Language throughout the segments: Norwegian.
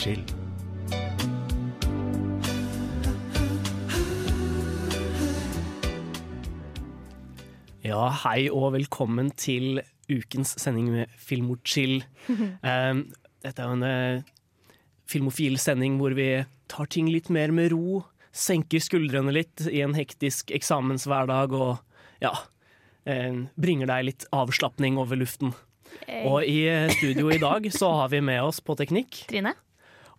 chill. Ja, hei og velkommen til ukens sending med Filmochill. Um, dette er jo en uh, filmofil sending hvor vi tar ting litt mer med ro, senker skuldrene litt i en hektisk eksamenshverdag og ja, eh, bringer deg litt avslapning over luften. Og i eh, studio i dag så har vi med oss på teknikk, Trine?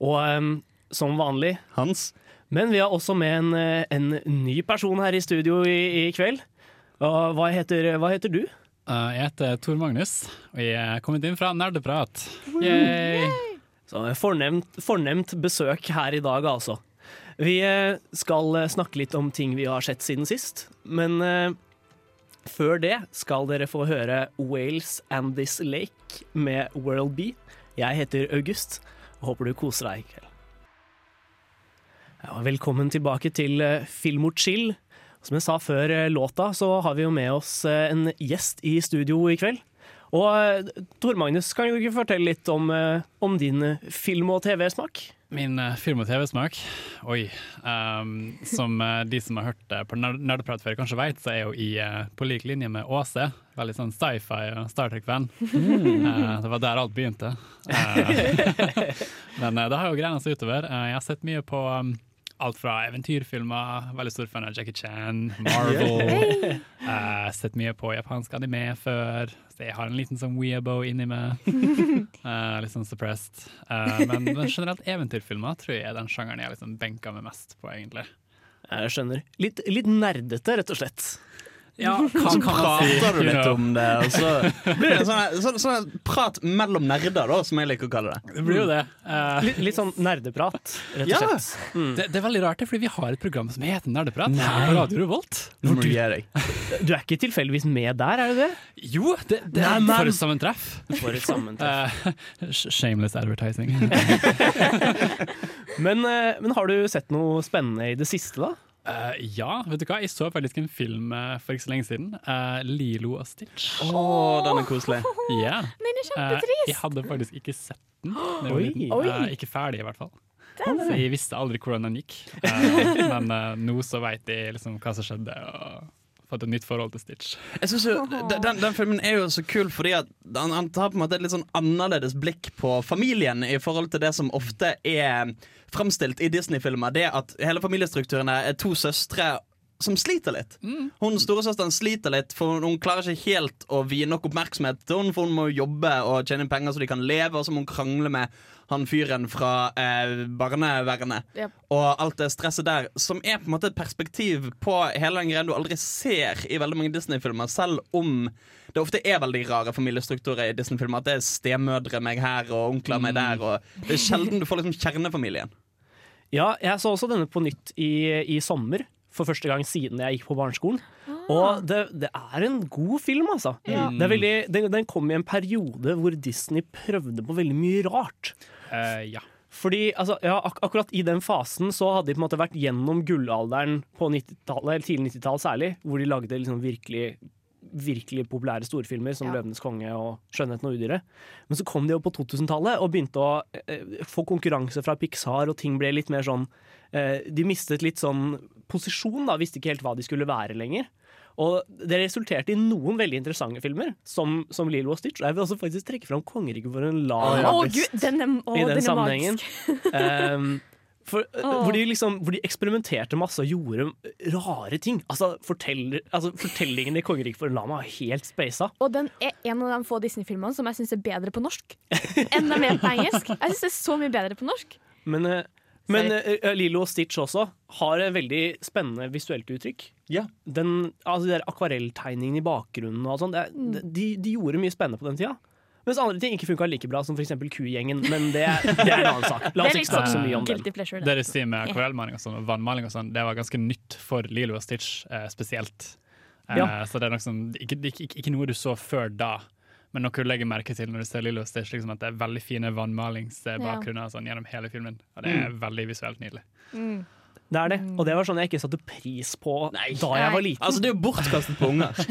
Og um, som vanlig Hans? Men vi har også med en, eh, en ny person her i studio i, i kveld. Og hva heter, hva heter du? Uh, jeg heter Tor Magnus, og jeg er kommet inn fra Nerdeprat. Yay! Så fornemt, fornemt besøk her i dag, altså. Vi eh, skal eh, snakke litt om ting vi har sett siden sist, men uh, før det skal dere få høre Wales and This Lake med World B. Jeg heter August, håper du koser deg i kveld. Ja, velkommen tilbake til Film og chill. Som jeg sa før eh, låta, så har vi jo med oss eh, en gjest i studio i kveld. Og eh, Tor Magnus, kan du ikke fortelle litt om, eh, om din eh, film- og TV-smak? Min film- og TV-smak Oi. Um, som de som har hørt det på Ner- Nerdeprat før, kanskje vet, så er jeg jo i, på lik linje med Åse. Veldig sånn sci-fi og Star Trek-fan. Uh, det var der alt begynte. Uh, men uh, det har jo greina seg utover. Uh, jeg har sett mye på um, alt fra eventyrfilmer, veldig stor fan av Jackie Chan, Marvel. Uh, sett mye på japansk anime før, så jeg har en liten sånn weabo inni meg. Uh, litt sånn suppressed. Uh, men, men generelt eventyrfilmer tror jeg er den sjangeren jeg liksom benker meg mest på, egentlig. Jeg skjønner. Litt, litt nerdete, rett og slett. Ja, Så prater du litt om det, og så blir det en sånn, sånn, sånn prat mellom nerder, da, som jeg liker å kalle det. Det blir jo det. Uh, Litt, litt sånn nerdeprat, rett og Ja. slett. det. Det er veldig rart, det, fordi vi har et program som heter Nerdeprat Nei. på Radio Revolt. Nå må du gi deg. Du er ikke tilfeldigvis med der, er du det? Jo, det, det er for et sammentreff. For et sammentreff. Uh, shameless advertising. Men, eh, men har du sett noe spennende i det siste, da? Uh, ja, vet du hva? Jeg så faktisk en film uh, for ikke så lenge siden. Uh, Lilo og Stitch. Å, den er koselig. Yeah. Den det er Uh, kjempetrist! jeg hadde faktisk ikke sett den. den Oi. Oi. Uh, ikke ferdig, i hvert fall. Så jeg visste aldri hvordan den gikk. Uh, men uh, nå så veit jeg liksom hva som skjedde, og fått et nytt forhold til Stitch. Jeg synes jo, den, den, filmen er jo så kul fordi at han, han tar på en måte et litt sånn annerledes blikk på familien i forhold til det som ofte er framstilt i Disney-filmer. Det at hele familiestrukturen er to søstre som sliter litt. Hun Storesøsteren sliter litt, for hun klarer ikke helt å vie nok oppmerksomhet til henne, for hun må jobbe og tjene penger så de kan leve, og så må hun krangle med han fyren fra eh, barnevernet. Yep. Og alt det stresset der, som er på en måte et perspektiv på hele den greia du aldri ser i veldig mange Disney-filmer, selv om det ofte er veldig rare familiestrukturer i Disney-filmer. At det er stemødre meg her og onkler meg der. Og det er sjelden du får liksom kjernefamilien. Ja, jeg så også denne på nytt i, i sommer. For første gang siden jeg gikk på barneskolen. Og det, det er en god film, altså. Ja. Det er veldig, den, den kom i en periode hvor Disney prøvde på veldig mye rart. Uh, ja. Fordi altså, ja, ak akkurat i den fasen så hadde de på en måte vært gjennom gullalderen på 90-tallet, eller tidlig 90-tall særlig, hvor de lagde liksom virkelig virkelig populære storfilmer som Ja. 'Løvenes konge' og 'Skjønnheten og udyret'. Men så kom de jo på 2000-tallet og begynte å eh, få konkurranse fra Pixar, og ting ble litt mer sånn eh, De mistet litt sånn posisjon, da, visste ikke helt hva de skulle være lenger. Og det resulterte i noen veldig interessante filmer, som, som Lilo og Stitch. Og jeg vil også faktisk trekke fram 'Kongeriket for en lav oh, gud, den er, i den, den sammenhengen. Ehm, for, oh. hvor, de liksom, hvor de eksperimenterte masse og gjorde rare ting. Altså, fortell, altså Fortellingen i 'Kongeriket for en lama' er helt speisa. Og den er en av de få Disney-filmene som jeg syns er bedre på norsk enn de er på engelsk. Jeg syns det er så mye bedre på norsk. Men, eh, men uh, Lilo og Stitch også har et veldig spennende visuelt uttrykk. Ja. Den, altså de der akvarelltegningene i bakgrunnen og sånn, de, de gjorde mye spennende på den tida. Mens andre ting ikke funka like bra, som f.eks. Kugjengen. Men det, det er en annen sak. La oss ikke snakke så liksom mye om den. pleasure. Det de sier med akvarellmaling og sånn, og vannmaling og sånn, det var ganske nytt for Lilo og Stitch eh, spesielt. Eh, Ja. Så det er nok sånn, ikke, ikke, ikke noe du så før da, men noe du legger merke til når du ser Lilo og Stitch, liksom at det er veldig fine vannmalingsbakgrunner sånn, gjennom hele filmen. Og det er veldig visuelt nydelig. Mm. Det er det. Og det var sånn jeg ikke satte pris på da jeg var liten. Altså, det er jo bortkastet på unger.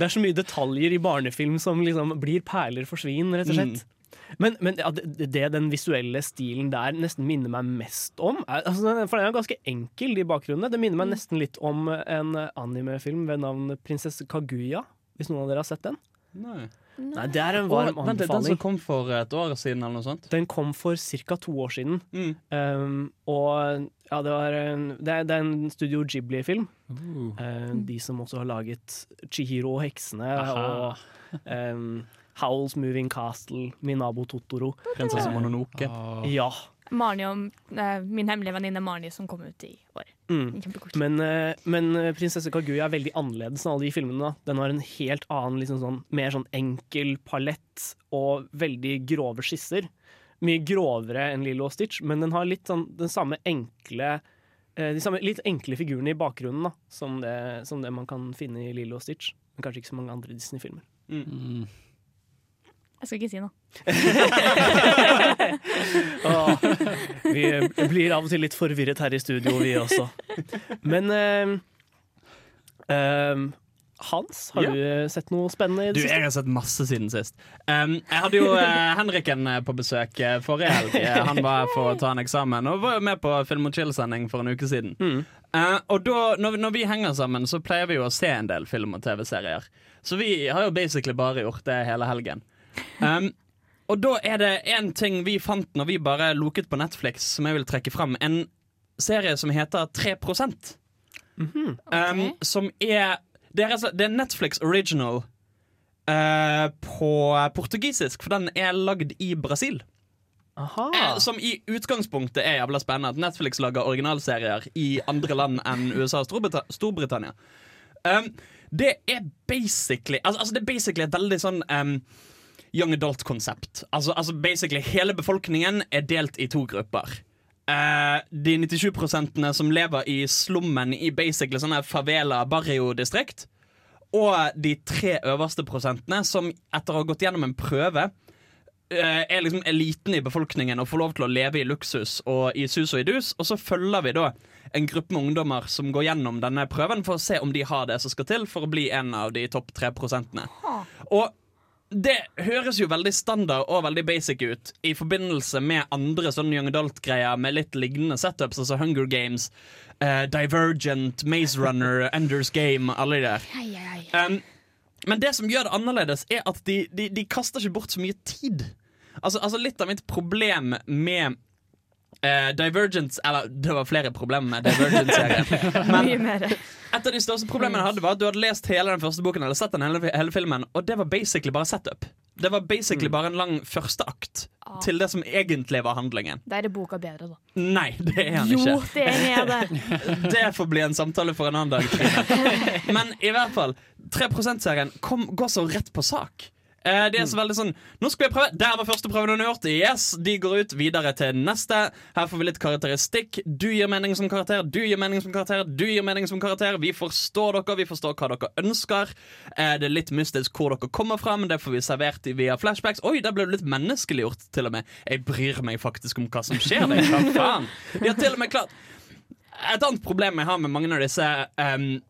Det er så mye detaljer i barnefilm som liksom blir perler for svin, rett og slett. Men, men ja, det, det den visuelle stilen der nesten minner meg mest om er, altså, For den er ganske enkel, de bakgrunnene. Det minner meg nesten litt om en animefilm ved navn Prinsesse Kaguya. Hvis noen av dere har sett den? Nei. Nei, Det er en varm vent, anbefaling. den som kom for et år siden, eller noe sånt? Den kom for ca. to år siden. Mm. Um, og ja, det, var en, det, er, det er en Studio Ghibli-film. Uh. Um, de som også har laget Chihiro og heksene Aha. og um, Howls Moving Castle, Minabo Totoro. Prinsesse Mononoke. Åh. Ja. Marnie og eh, min hemmelige venninne Marnie som kom ut i år. Mm. Men, eh, men eh, Prinsesse Kaguya er veldig annerledes enn alle de filmene. da. Den har en helt annen, liksom sånn, mer sånn enkel palett og veldig grove skisser. Mye grovere enn Lilo og Stitch, men den har litt sånn den samme enkle eh, de samme litt enkle figurene i bakgrunnen da, som det, som det man kan finne i Lilo og Stitch. Men kanskje ikke så mange andre Disney-filmer. Mm. Jeg skal ikke si noe. ah, vi blir av og til litt forvirret her i studio, vi også. Men eh, eh, Hans, har Ja. du eh, sett noe spennende i Du, siste? jeg har sett masse siden sist. Um, jeg hadde jo eh, Henriken eh, på besøk eh, forrige helg. Eh, Han var for å ta en eksamen og var jo med på Film og chill-sending for en uke siden. Mm. Uh, og da, når, vi- når vi henger sammen, så pleier vi jo å se en del film og TV-serier. Så vi har jo basically bare gjort det hele helgen. Um, og da er det én ting vi fant når vi bare loket på Netflix, som jeg vil trekke fram. En serie som heter 3 um, Som er det er, altså, det er Netflix original uh, på portugisisk, for den er lagd i Brasil. Aha. Eh, som i utgangspunktet er jævla spennende. At Netflix lager originalserier i andre land enn USA og Storbrita Storbritannia. Um, det er basically altså, altså det er basically et veldig sånn um, young adult-konsept. Altså, altså basically hele befolkningen er delt i to grupper. Uh, de 97% som lever i slummen i basically sånne favela barrio-distrikt. Og de tre øverste prosentene som etter å ha gått gjennom en prøve uh, er liksom eliten i befolkningen og får lov til å leve i luksus og i sus og i dus. Og så følger vi da en gruppe med ungdommer som går gjennom denne prøven for å se om de har det som skal til for å bli en av de topp tre prosentene. Og det høres jo veldig standard og veldig basic ut i forbindelse med andre sånne Young Adult-greier med litt lignende setups, altså Hunger Games, uh, Divergent, Maze Runner, Enders Game, alle de der. Um, men det som gjør det annerledes, er at de, de, de kaster ikke bort så mye tid. Altså, altså Litt av mitt problem med uh, Divergence Eller det var flere problemer med Divergence-serien. Mye mer. Et av de største problemene jeg hadde var at du hadde lest hele den første boken Eller sett den hele, hele filmen, og det var basically bare setup. Det var basically bare en lang førsteakt til det som egentlig var handlingen. Da er det boka bedre, da. Nei, det er han Jo, ikke. det er det. Det får bli en samtale for en annen dag. Men i hvert fall, 3 %-serien går så rett på sak. Eh, De er så veldig sånn Nå skal vi prøve. Der var første prøven gjort, Yes, de går ut videre til neste. Her får vi litt karakteristikk. Du gir mening som karakter, du gir mening som karakter, du gir mening som karakter. Vi forstår dere, vi forstår hva dere ønsker. Eh, Det er litt mystisk hvor dere kommer fra, men det får vi servert via flashbacks. Oi, der ble det litt menneskeliggjort, til og med. Jeg bryr meg faktisk om hva som skjer der. Hva faen? De har til og med klart et annet problem jeg har med mange av disse um,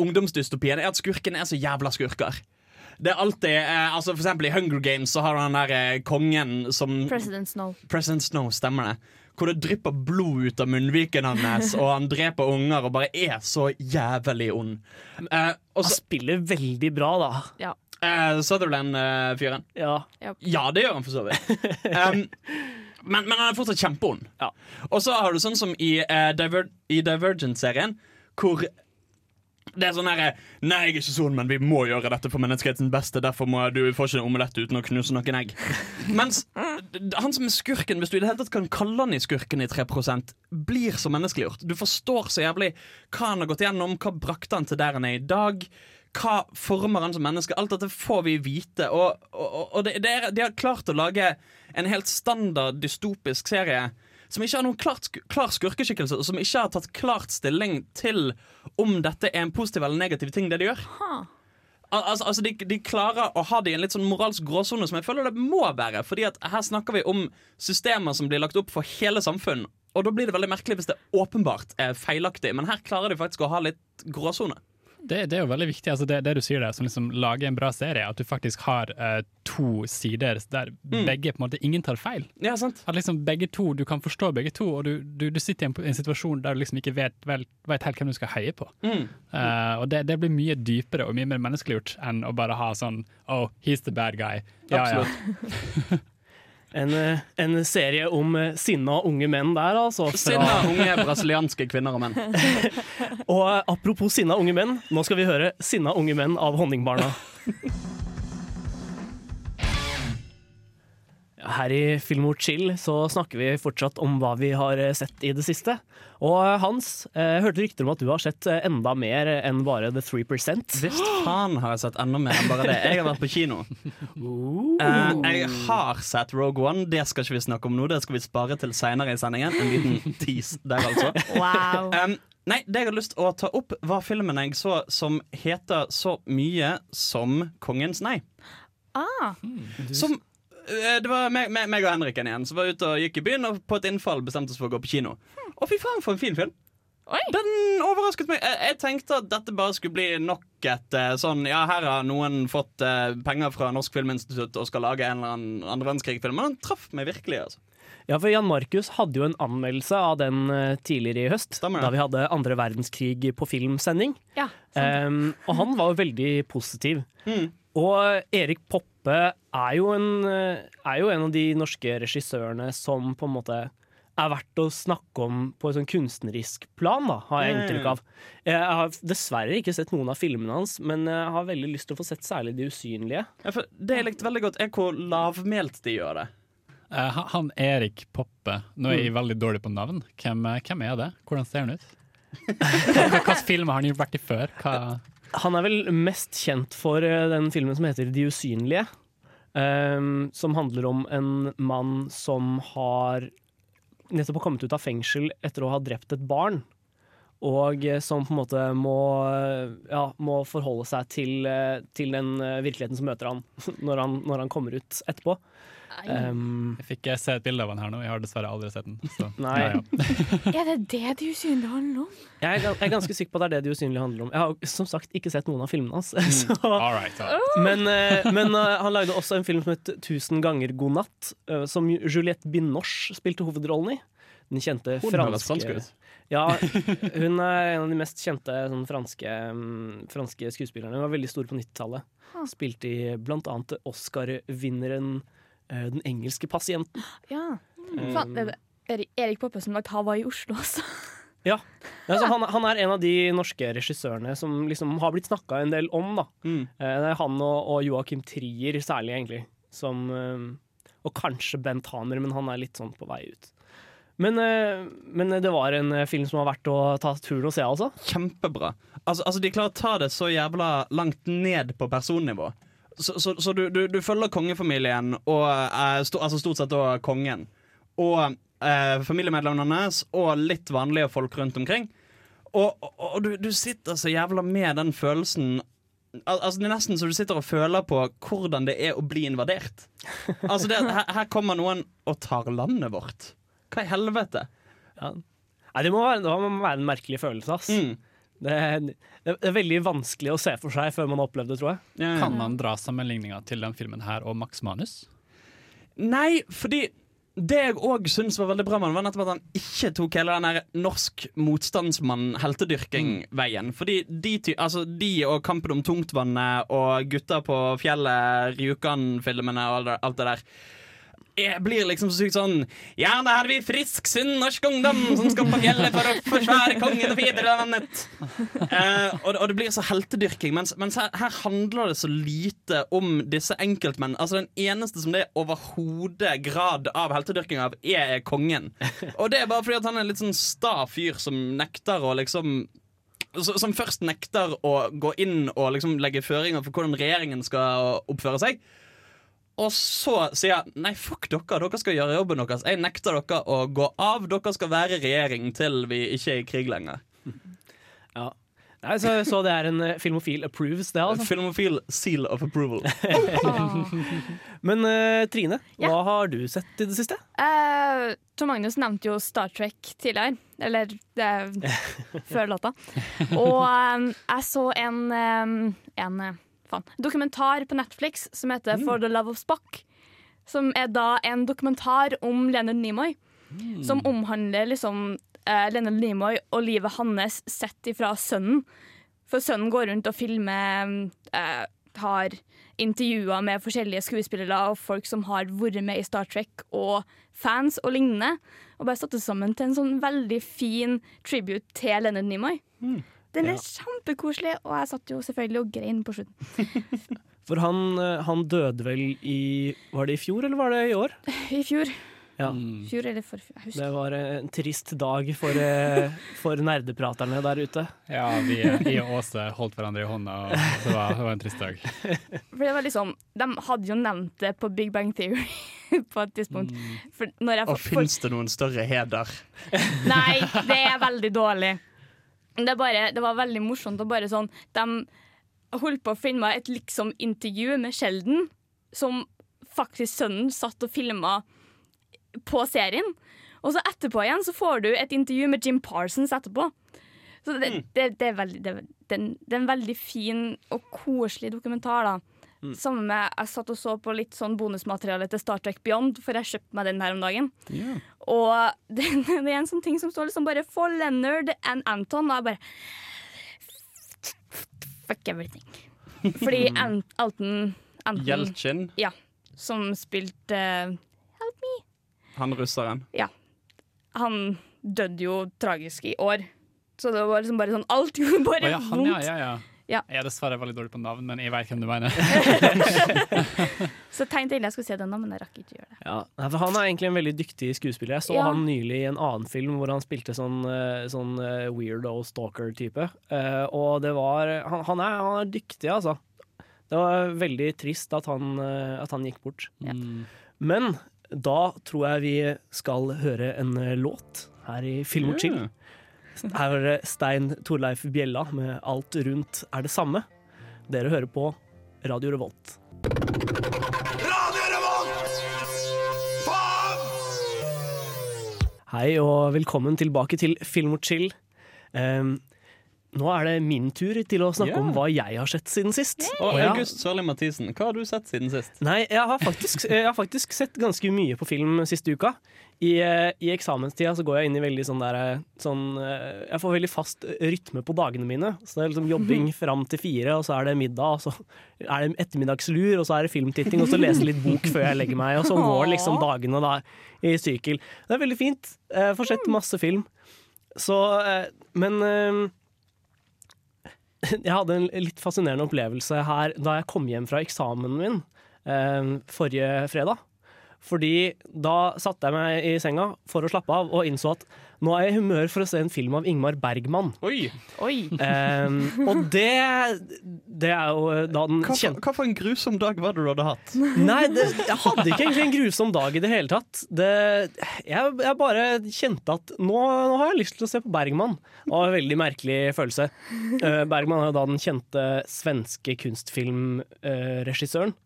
ungdomsdystopiene, er at skurkene er så jævla skurker. Det er alltid eh, altså For eksempel i Hunger Games så har du den der eh, kongen som President Snow. President Snow, stemmer det. Hvor det drypper blod ut av munnviken hans, og han dreper unger og bare er så jævlig ond. Eh, og Han spiller veldig bra, da. Ja. eh, Sutherland-fyren. Ja. Ja, det gjør han for så vidt. Um, men, men han er fortsatt kjempeond. Ja. Og så har du sånn som i, eh, Diver i Divergent-serien, hvor det er sånn herre Nei, jeg er ikke sånn, men vi må gjøre dette for menneskehetens beste. Derfor må du får ikke en omelett uten å knuse noen egg. Mens han som er skurken, hvis du i det hele tatt kan kalle han i skurken i 3% blir så menneskeliggjort. Du forstår så jævlig hva han har gått gjennom, hva brakte han til der han er i dag. Hva former han som menneske? Alt dette får vi vite. Og, og, og det, det er, de har klart å lage en helt standard dystopisk serie som ikke har noen klart, klar skurkeskikkelse, og som ikke har tatt klart stilling til om dette er en positiv eller negativ ting, det de gjør. Ha. Al altså, altså de, de klarer å ha det i en litt sånn moralsk gråsone, som jeg føler det må være. Fordi at her snakker vi om systemer som blir lagt opp for hele samfunn. Og da blir det veldig merkelig hvis det åpenbart er feilaktig, men her klarer de faktisk å ha litt gråsone. Det, det er jo veldig viktig, altså det, det du sier der, som liksom lager en bra serie, at du faktisk har uh, to sider der begge på en måte ingen tar feil. Ja, sant? At liksom begge to, Du kan forstå begge to, og du, du, du sitter i en, en situasjon der du liksom ikke vet, vel, vet helt hvem du skal heie på. Mm. Uh, og det, det blir mye dypere og mye mer menneskeliggjort enn å bare ha sånn Oh, he's the bad guy. Ja, ja. En, eh, en serie om eh, sinna unge menn der, altså. fra- Sinna unge brasilianske kvinner og menn. Og eh, apropos sinna unge menn, nå skal vi høre 'Sinna unge menn' av Honningbarna. Her i Filmort Chill så snakker vi fortsatt om hva vi har eh, sett i det siste. Og eh, Hans, jeg hørte rykter om at du har sett eh, enda mer enn bare The 3 Visst faen har jeg sett enda mer enn bare det. Jeg har vært på kino. Eh, jeg har sett Rogue One, det skal ikke vi snakke om nå. Det skal vi spare til seinere i sendingen. En liten tease der, altså. Wow. Um, nei, det jeg har lyst til å ta opp, var filmen jeg så som heter så mye som Kongens nei. Ah, Som eh, Det var meg, meg, og Henriken igjen som var ute og gikk i byen, og på et innfall bestemte oss for å gå på kino. Og fy faen, for en fin film! oi! Den overrasket meg. Jeg, jeg tenkte at dette bare skulle bli nok et eh, sånn Ja, her har noen fått uh, penger fra Norsk Filminstitutt og skal lage en eller annen andre verdenskrig-film. Men den traff meg virkelig. altså Ja, for Jan Markus hadde jo en anmeldelse av den eh, tidligere i høst, Stemmer da vi hadde andre verdenskrig på filmsending. Ja, Um, og han var jo veldig positiv. Mm. Og Erik Poppe er jo, en, er jo en av de norske regissørene som på en måte er verdt å snakke om på et sånn kunstnerisk plan, da, har jeg inntrykk av. Jeg har dessverre ikke sett noen av filmene hans, men jeg har veldig lyst til å få sett særlig De usynlige. Ja, for det jeg likte veldig godt, er hvor lavmælt de gjør det. Uh, han- han Erik Poppe, nå er jeg veldig dårlig på navn. Hvem, eh, hvem er det? Hvordan ser han ut? Hvilke filmer har han gjort vært i før? Hva Han er vel mest kjent for eh, den filmen som heter De usynlige. Um, som handler om en mann som har nettopp har kommet ut av fengsel etter å ha drept et barn. Og eh, som på en måte må, eh, ja, må forholde seg til, til den virkeligheten som møter han når han, når han kommer ut etterpå. Ehm, Jeg fikk se et bilde av han her nå, jeg har dessverre aldri sett den. Så, Nei. Nei ja. Er det det de usynlige handler om? jeg, er, jeg er ganske sikker på at det er det De usynlige handler om. Jeg har som sagt ikke sett noen av filmene hans. Så All right, all right. Men, eh, men eh, han lagde også en film som het 'Tusen ganger god natt', eh, som Juliette Binoche spilte hovedrollen i. Den kjente Hun franske. Ja, hun er en av de mest kjente sånn, franske, mm, franske skuespillerne. Hun var veldig stor på 90-tallet. Spilte i blant annet Oscar-vinneren eh, 'Den engelske pasienten'. Ja. Um, Faen, det er det Erik Poppe som lagde 'Hawaii' i Oslo' også. Ja. Altså, han, han er en av de norske regissørene som liksom har blitt snakka en del om. da. Mm. Uh, Det er han og, og Joakim Trier særlig, egentlig. Som, uh, og kanskje Bent Hamer, men han er litt sånn på vei ut. Men, men det var en film som var verdt å ta turen og se, altså. Kjempebra. Altså, altså De klarer å ta det så jævla langt ned på personnivå. Så, så, så du, du, du følger kongefamilien, og, eh, sto, altså stort sett da kongen, og eh, familiemedlemmene hans, og litt vanlige folk rundt omkring. Og, og, og du, du sitter så jævla med den følelsen Al altså Det er nesten så du sitter og føler på hvordan det er å bli invadert. Altså det, her, her kommer noen og tar landet vårt. Hva i helvete? Ja. Nei, det må, være, det må være en merkelig følelse, ass. Mm. Det, er, det er veldig vanskelig å se for seg før man har opplevd det, tror jeg. Ja, ja. Kan man dra sammenligninga til den filmen her og Max Manus? Nei, fordi det jeg òg syns var veldig bra med var nettopp at han ikke tok hele den der norsk motstandsmann-heltedyrking-veien. Fordi de, ty altså, de og Kampen om tungtvannet og Gutta på fjellet, Rjukan-filmene og alt det der jeg blir liksom så sykt sånn Ja, da er vi frisk, sunn norsk ungdom som skal på fjellet for å forsvare kongen og fedrelandet. Uh, og, det- og det blir så heltedyrking. Mens, mens her, her handler det så lite om disse enkeltmenn. Altså Den eneste som det er overhodet grad av heltedyrking av, er kongen. Og det er bare fordi at han er en litt sånn sta fyr som nekter å liksom som først nekter å gå inn og liksom legge føringer for hvordan regjeringen skal oppføre seg. Og så sier jeg nei, fuck dere, dere skal gjøre jobben deres. Jeg nekter dere å gå av. Dere skal være regjering til vi ikke er i krig lenger. Ja. Nei, så, så det er en uh, filmofil approves, det, altså. Filmofil seal of approval. Men uh, Trine, Ja. hva har du sett i det siste? Uh, Tor Magnus nevnte jo Star Trek tidligere. Eller det, før låta. Og um, jeg så en, um, en eh, faen, dokumentar på Netflix som heter For the love of Spock. Som er da en dokumentar om Leonard Nimoy. Som omhandler liksom eh, Leonard Nimoy og livet hans sett ifra sønnen. For sønnen går rundt og filmer eh, Har intervjuer med forskjellige skuespillere og folk som har vært med i Star Trek, og fans og lignende. Og bare satt det sammen til en sånn veldig fin tribute til Leonard Nimoy. Den er Ja. kjempekoselig, og jeg satt jo selvfølgelig og grein på slutten. For han, eh, han døde vel i Var det i fjor, eller var det i år? I fjor. Ja. Fjor eller forfjor. Jeg husker. Det var eh, en trist dag for, eh, for nerdepraterne der ute. Ja, vi, jeg og Åse holdt hverandre i hånda, og det var, det var en trist dag. For det var liksom, De hadde jo nevnt det på Big Bang Theory på et tidspunkt. For når jeg, Og for, fins det noen større heder? Nei, det er veldig dårlig. Det, bare, det var veldig morsomt. Og bare sånn, de holdt på å filme et liksom-intervju med Sheldon, som faktisk sønnen satt og filma på serien. Og så etterpå igjen så får du et intervju med Jim Parsons etterpå. Så det, det, det, er, veldig, det, er- det, er en- det er en veldig fin og koselig dokumentar. da. Sammen med Jeg satt og så på litt sånn bonusmateriale til Star Trek Beyond, for jeg kjøpte meg den her om dagen. Og det, det er en sånn ting som står liksom bare for Leonard and Anton, og jeg bare Fuck everything. Fordi An Alton Anton, Ja. som spilte Help me, han russeren. han døde jo tragisk i år. Så det var liksom bare sånn Alt gjorde bare bare ja, han, vondt. ja, ja, ja. Ja. Jeg er dessverre veldig dårlig på navn, men jeg vet hvem du mener. Så tenkte egentlig jeg skulle se den, men jeg rakk ikke gjøre det. Ja, for Han er egentlig en veldig dyktig skuespiller. Jeg så Ja. han nylig i en annen film hvor han spilte sånn, eh, sånn eh, weirdo stalker-type. Eh, og det var han, han, er, han er dyktig, altså. Det var veldig trist at han, at han gikk bort. Ja. Men da tror jeg vi skal høre en låt her i Film og chill. Her er det Stein Torleif Bjella med 'Alt rundt er det samme'. Dere hører på Radio Revolt. Radio Revolt! Faen! Hei og velkommen tilbake til Film og chill. Um, nå er det min tur til å snakke yeah. om hva jeg har sett siden sist. Og August Sørli Mathisen, hva har du sett siden sist? Nei, jeg har, faktisk, jeg har faktisk sett ganske mye på film siste uka. I, eh, I eksamenstida så går jeg inn i veldig sånn der sånn, eh, Jeg får veldig fast rytme på dagene mine. Så det er liksom jobbing fram til fire, og så er det middag, og så er det ettermiddagslur, og så er det filmtitting, og så lese litt bok før jeg legger meg. Og så går liksom dagene da i sykkel. Det er veldig fint. Jeg får sett masse film. Så eh, Men eh, jeg hadde en litt fascinerende opplevelse her da jeg kom hjem fra eksamen min eh, forrige fredag. Fordi da satte jeg meg i senga for å slappe av, og innså at nå er jeg i humør for å se en film av Ingmar Bergman. Oi, Oi! Um, og det, det er jo da den hva kjente hva for en grusom dag var det du hadde hatt? Nei, det, jeg hadde ikke egentlig en grusom dag i det hele tatt. Det, jeg, jeg bare kjente at nå, nå har jeg lyst til å se på Bergman. Det var en veldig merkelig følelse. Uh, Bergman er jo da den kjente svenske kunstfilmregissøren.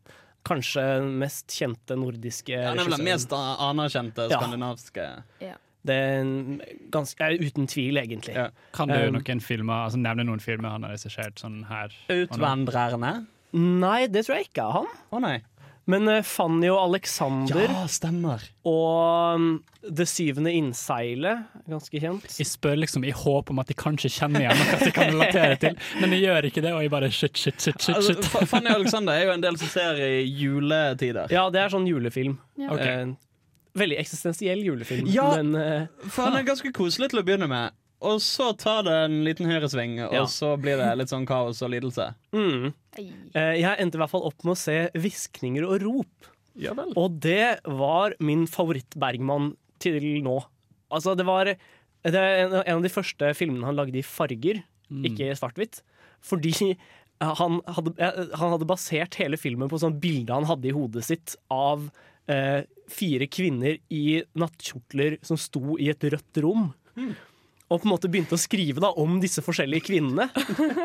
Kanskje mest kjente nordiske ja, vel den mest anerkjente Ja. Det er ganske, uten tvil, egentlig. Ja. Kan du Um, noen filmer, altså nevne noen filmer han har regissert sånn her? Utvandrerne. Nei, det tror jeg ikke er han. Å nei. Men eh, Fanny og Alexander Ja, stemmer. og um, Det syvende innseilet, ganske kjent. Jeg spør liksom i håp om at de kanskje kjenner igjen noe de kan relatere til, men de gjør ikke det, og jeg bare shit, shit, shit, shit. Altså, shit. Altså, Fanny Alexander er jo en del som ser i juletider. Ja, det er sånn julefilm. Ja. Okay. Eh, veldig eksistensiell julefilm. Ja. Men uh, For han er ganske koselig til å begynne med. Og så tar det en liten høyresving, og Ja. så blir det litt sånn kaos og lidelse. mm, eh, jeg endte i hvert fall opp med å se 'Hviskninger og rop'. Ja vel. Og det var min favoritt-Bergman til nå. Altså, det var det er en av de første filmene han lagde i farger, ikke svart-hvitt. Fordi han hadde, eh, han hadde basert hele filmen på sånn bilde han hadde i hodet sitt av eh, fire kvinner i nattkjortler som sto i et rødt rom. Og på en måte begynte å skrive da, om disse forskjellige kvinnene.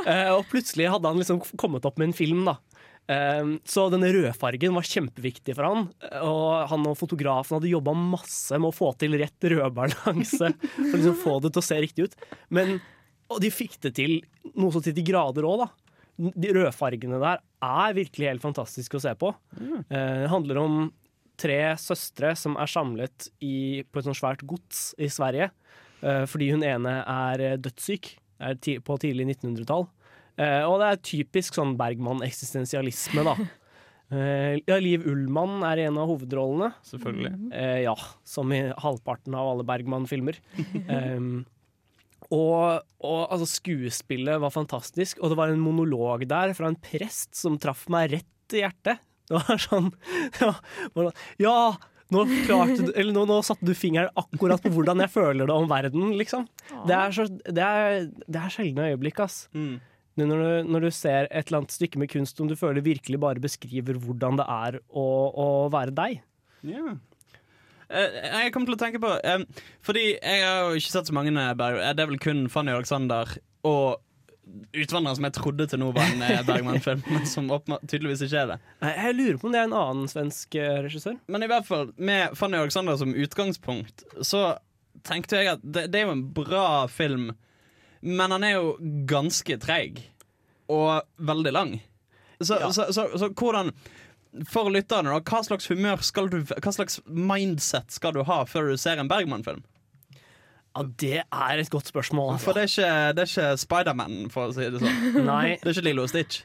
Eh, og plutselig hadde han liksom kommet opp med en film. da. Eh, så denne rødfargen var kjempeviktig for han. Og han og fotografen hadde jobba masse med å få til rett rødbalanse. For å liksom få det til å se riktig ut. Men, og de fikk det til noe så til de grader òg, da. De rødfargene der er virkelig helt fantastiske å se på. Eh, det handler om tre søstre som er samlet i, på et sånt svært gods i Sverige. Eh, fordi hun ene er eh, dødssyk er ti, på tidlig 1900-tall. Eh, og det er typisk sånn Bergman-eksistensialisme, da. Eh, ja, Liv Ullmann er en av hovedrollene. Selvfølgelig. Eh, ja, som i halvparten av alle Bergman-filmer. um, og, og altså, skuespillet var fantastisk, og det var en monolog der fra en prest som traff meg rett i hjertet. Det var sånn Ja, ja nå, klarte nå, nå satte du fingeren akkurat på hvordan jeg føler det om verden, liksom. Det er, så, det er, det er sjeldne øyeblikk, ass. Mm. Når du, når du ser et eller annet stykke med kunst som du føler virkelig bare beskriver hvordan det er å, å være deg. Yeah. Eh, jeg kom til å tenke på eh, Fordi jeg har jo ikke sett så mange Berg... eh, Det er vel kun Fanny Alexander og Utvandreren som jeg trodde til nå var en eh, Bergman-film, men som tydeligvis ikke er det. Nei, Jeg lurer på om det er en annen svensk eh, regissør. Men i hvert fall, med Fanny Alexander som utgangspunkt, så tenkte jeg at det, det er jo en bra film, men han er jo ganske treig. Og veldig lang. Så, Ja. så, så, så hvordan For lytterne, hva slags humør skal du Hva slags mindset skal du ha før du ser en Bergman-film? Ja, Det er et godt spørsmål. Altså. For det er ikke, det er ikke Spiderman, for å si det sånn. Nei, Det er ikke Lilo og Stitch.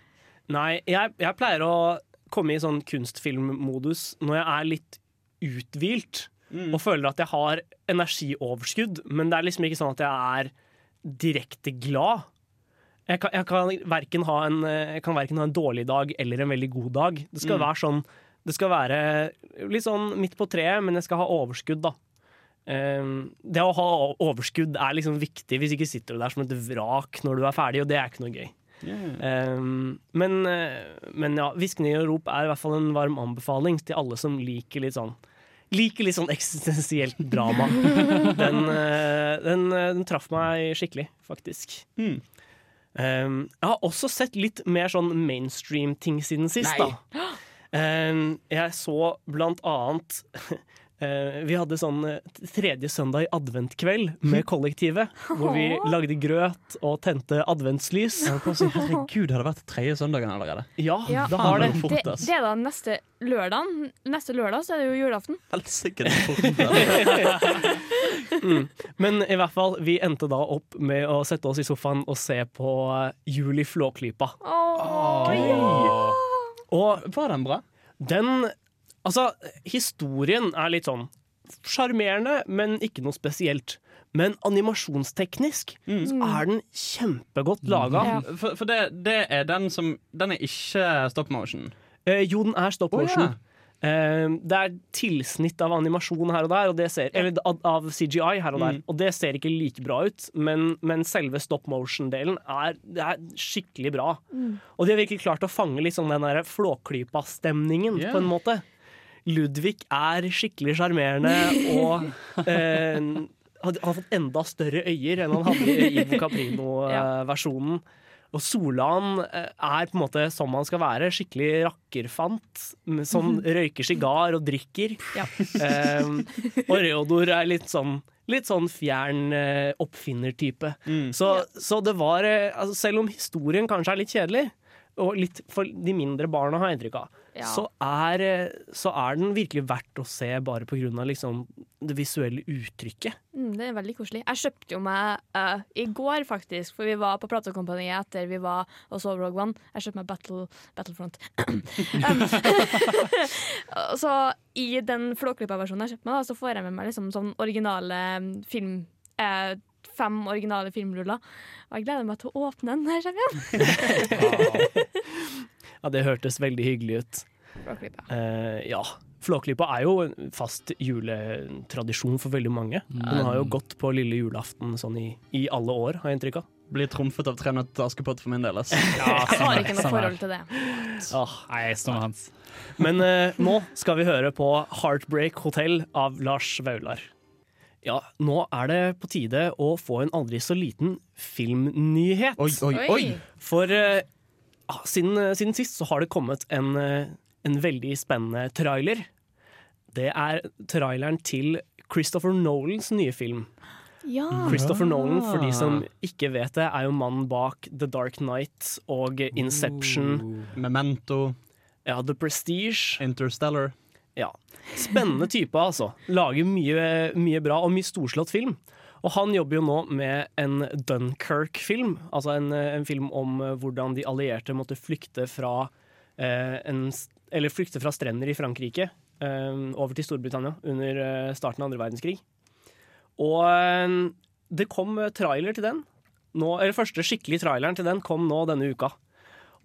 nei jeg, jeg pleier å komme i sånn kunstfilmmodus når jeg er litt uthvilt Mm. og føler at jeg har energioverskudd, men det er liksom ikke sånn at jeg er direkte glad. Jeg kan, jeg kan, verken, ha en, jeg kan verken ha en dårlig dag eller en veldig god dag. Det skal Mm. være sånn Det skal være litt sånn midt på treet, men jeg skal ha overskudd, da. Um, det å ha overskudd er liksom viktig, hvis ikke sitter du der som et vrak når du er ferdig, og det er ikke noe gøy. Yeah. men, eh, men ja, 'Hviskning og rop' er i hvert fall en varm anbefaling til alle som liker litt sånn Liker litt sånn eksistensielt drama. Den, eh, den, eh, den traff meg skikkelig, faktisk. Mm. Um, jeg har også sett litt mer sånn mainstream-ting siden sist, Nei. da. Um, jeg så blant annet Vi hadde sånn eh, tredje søndag i adventkveld med kollektivet. Hvor vi lagde grøt og tente adventslys. Herregud, har det vært tredje søndagen allerede? Ja, Ja, det har det. Fort, det, det er da neste lørdag. Neste lørdag så er det jo julaften. Helsike, det fort. mm. Men i hvert fall, vi endte da opp med å sette oss i sofaen og se på eh, Jul Flåklypa. Åh, Gøy. ja. Og Var den bra? den Altså, historien er litt sånn sjarmerende, men ikke noe spesielt. Men animasjonsteknisk så er den kjempegodt laga. Ja. For, for det, det er den som Den er ikke stop motion. Eh, jo, den er stop motion. ja. Eh, det er tilsnitt av animasjon her og der, og det ser, eller av, CGI her og der. Mm. Og det ser ikke like bra ut, men, men selve stop motion-delen er, er skikkelig bra. Og de har virkelig klart å fange litt sånn den der Flåklypa-stemningen, yeah. på en måte. Ludvig er skikkelig sjarmerende og eh, har fått enda større øyer enn han hadde i Ivo Caprino-versjonen. Og Solan eh, er på en måte som han skal være, skikkelig rakkerfant. Som røyker sigar og drikker. Ja. Um, og Reodor er litt sånn Litt sånn fjern eh, oppfinnertype. Mm. Så, så det var eh, altså Selv om historien kanskje er litt kjedelig, og litt for de mindre barna har jeg inntrykk av, Ja. så, er, eh, så er den virkelig verdt å se bare av liksom det visuelle uttrykket. Mm, det er veldig koselig. Jeg kjøpte jo meg uh, i går, faktisk, for vi var på Platekompaniet etter vi var og så Rogue One. Jeg kjøpte meg Battle, Battlefront. Um, så i den flåklippa-versjonen jeg kjøpte meg, da, så får jeg med meg liksom sånn originale film eh, Fem originale filmruller. Og jeg gleder meg til å åpne den når jeg kommer hjem. Ja, det hørtes veldig hyggelig ut. Flåklypa. Uh, ja. Flåklypa er jo en fast juletradisjon for veldig mange. Den har jo gått på lille julaften sånn i, i alle år, har jeg inntrykk av. Blir trumfet av Tre nøtter til Askepott for min del. ass. Jeg har ikke noe forhold til det. Oh, Nei, jeg Hans. Men uh, nå skal vi høre på Heartbreak Hotel av Lars Vaular. Ja, nå er det på tide å få en aldri så liten filmnyhet. Oi, oi, oi! For eh, ah, siden, siden sist så har det kommet en, eh, en veldig spennende trailer. Det er traileren til Christopher Nolans nye film. Ja. Christopher Nolan, for de som ikke vet det, er jo mannen bak The Dark Knight og Inception. Memento, Ja, The Prestige. Interstellar. Ja. Spennende type, altså. Lager mye, mye bra og mye storslått film. Og han jobber jo nå med en Dunkerque-film. Altså en, en film om eh, hvordan de allierte måtte flykte fra eh, en, Eller flykte fra strender i Frankrike eh, over til Storbritannia under eh, starten av andre verdenskrig. Og eh, det kom eh, trailer til den. Nå, eller første skikkelige traileren til den kom nå denne uka.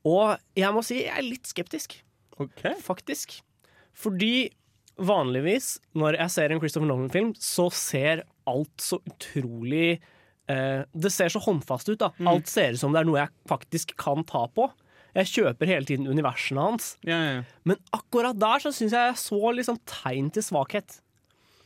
Og jeg må si jeg er litt skeptisk Okay. faktisk. Fordi vanligvis når jeg ser en Christopher Nolan-film, så ser alt så utrolig eh, Det ser så håndfast ut. da. Alt ser ut som det er noe jeg faktisk kan ta på. Jeg kjøper hele tiden universene hans. Ja, ja. Men akkurat der så syns jeg jeg så liksom tegn til svakhet.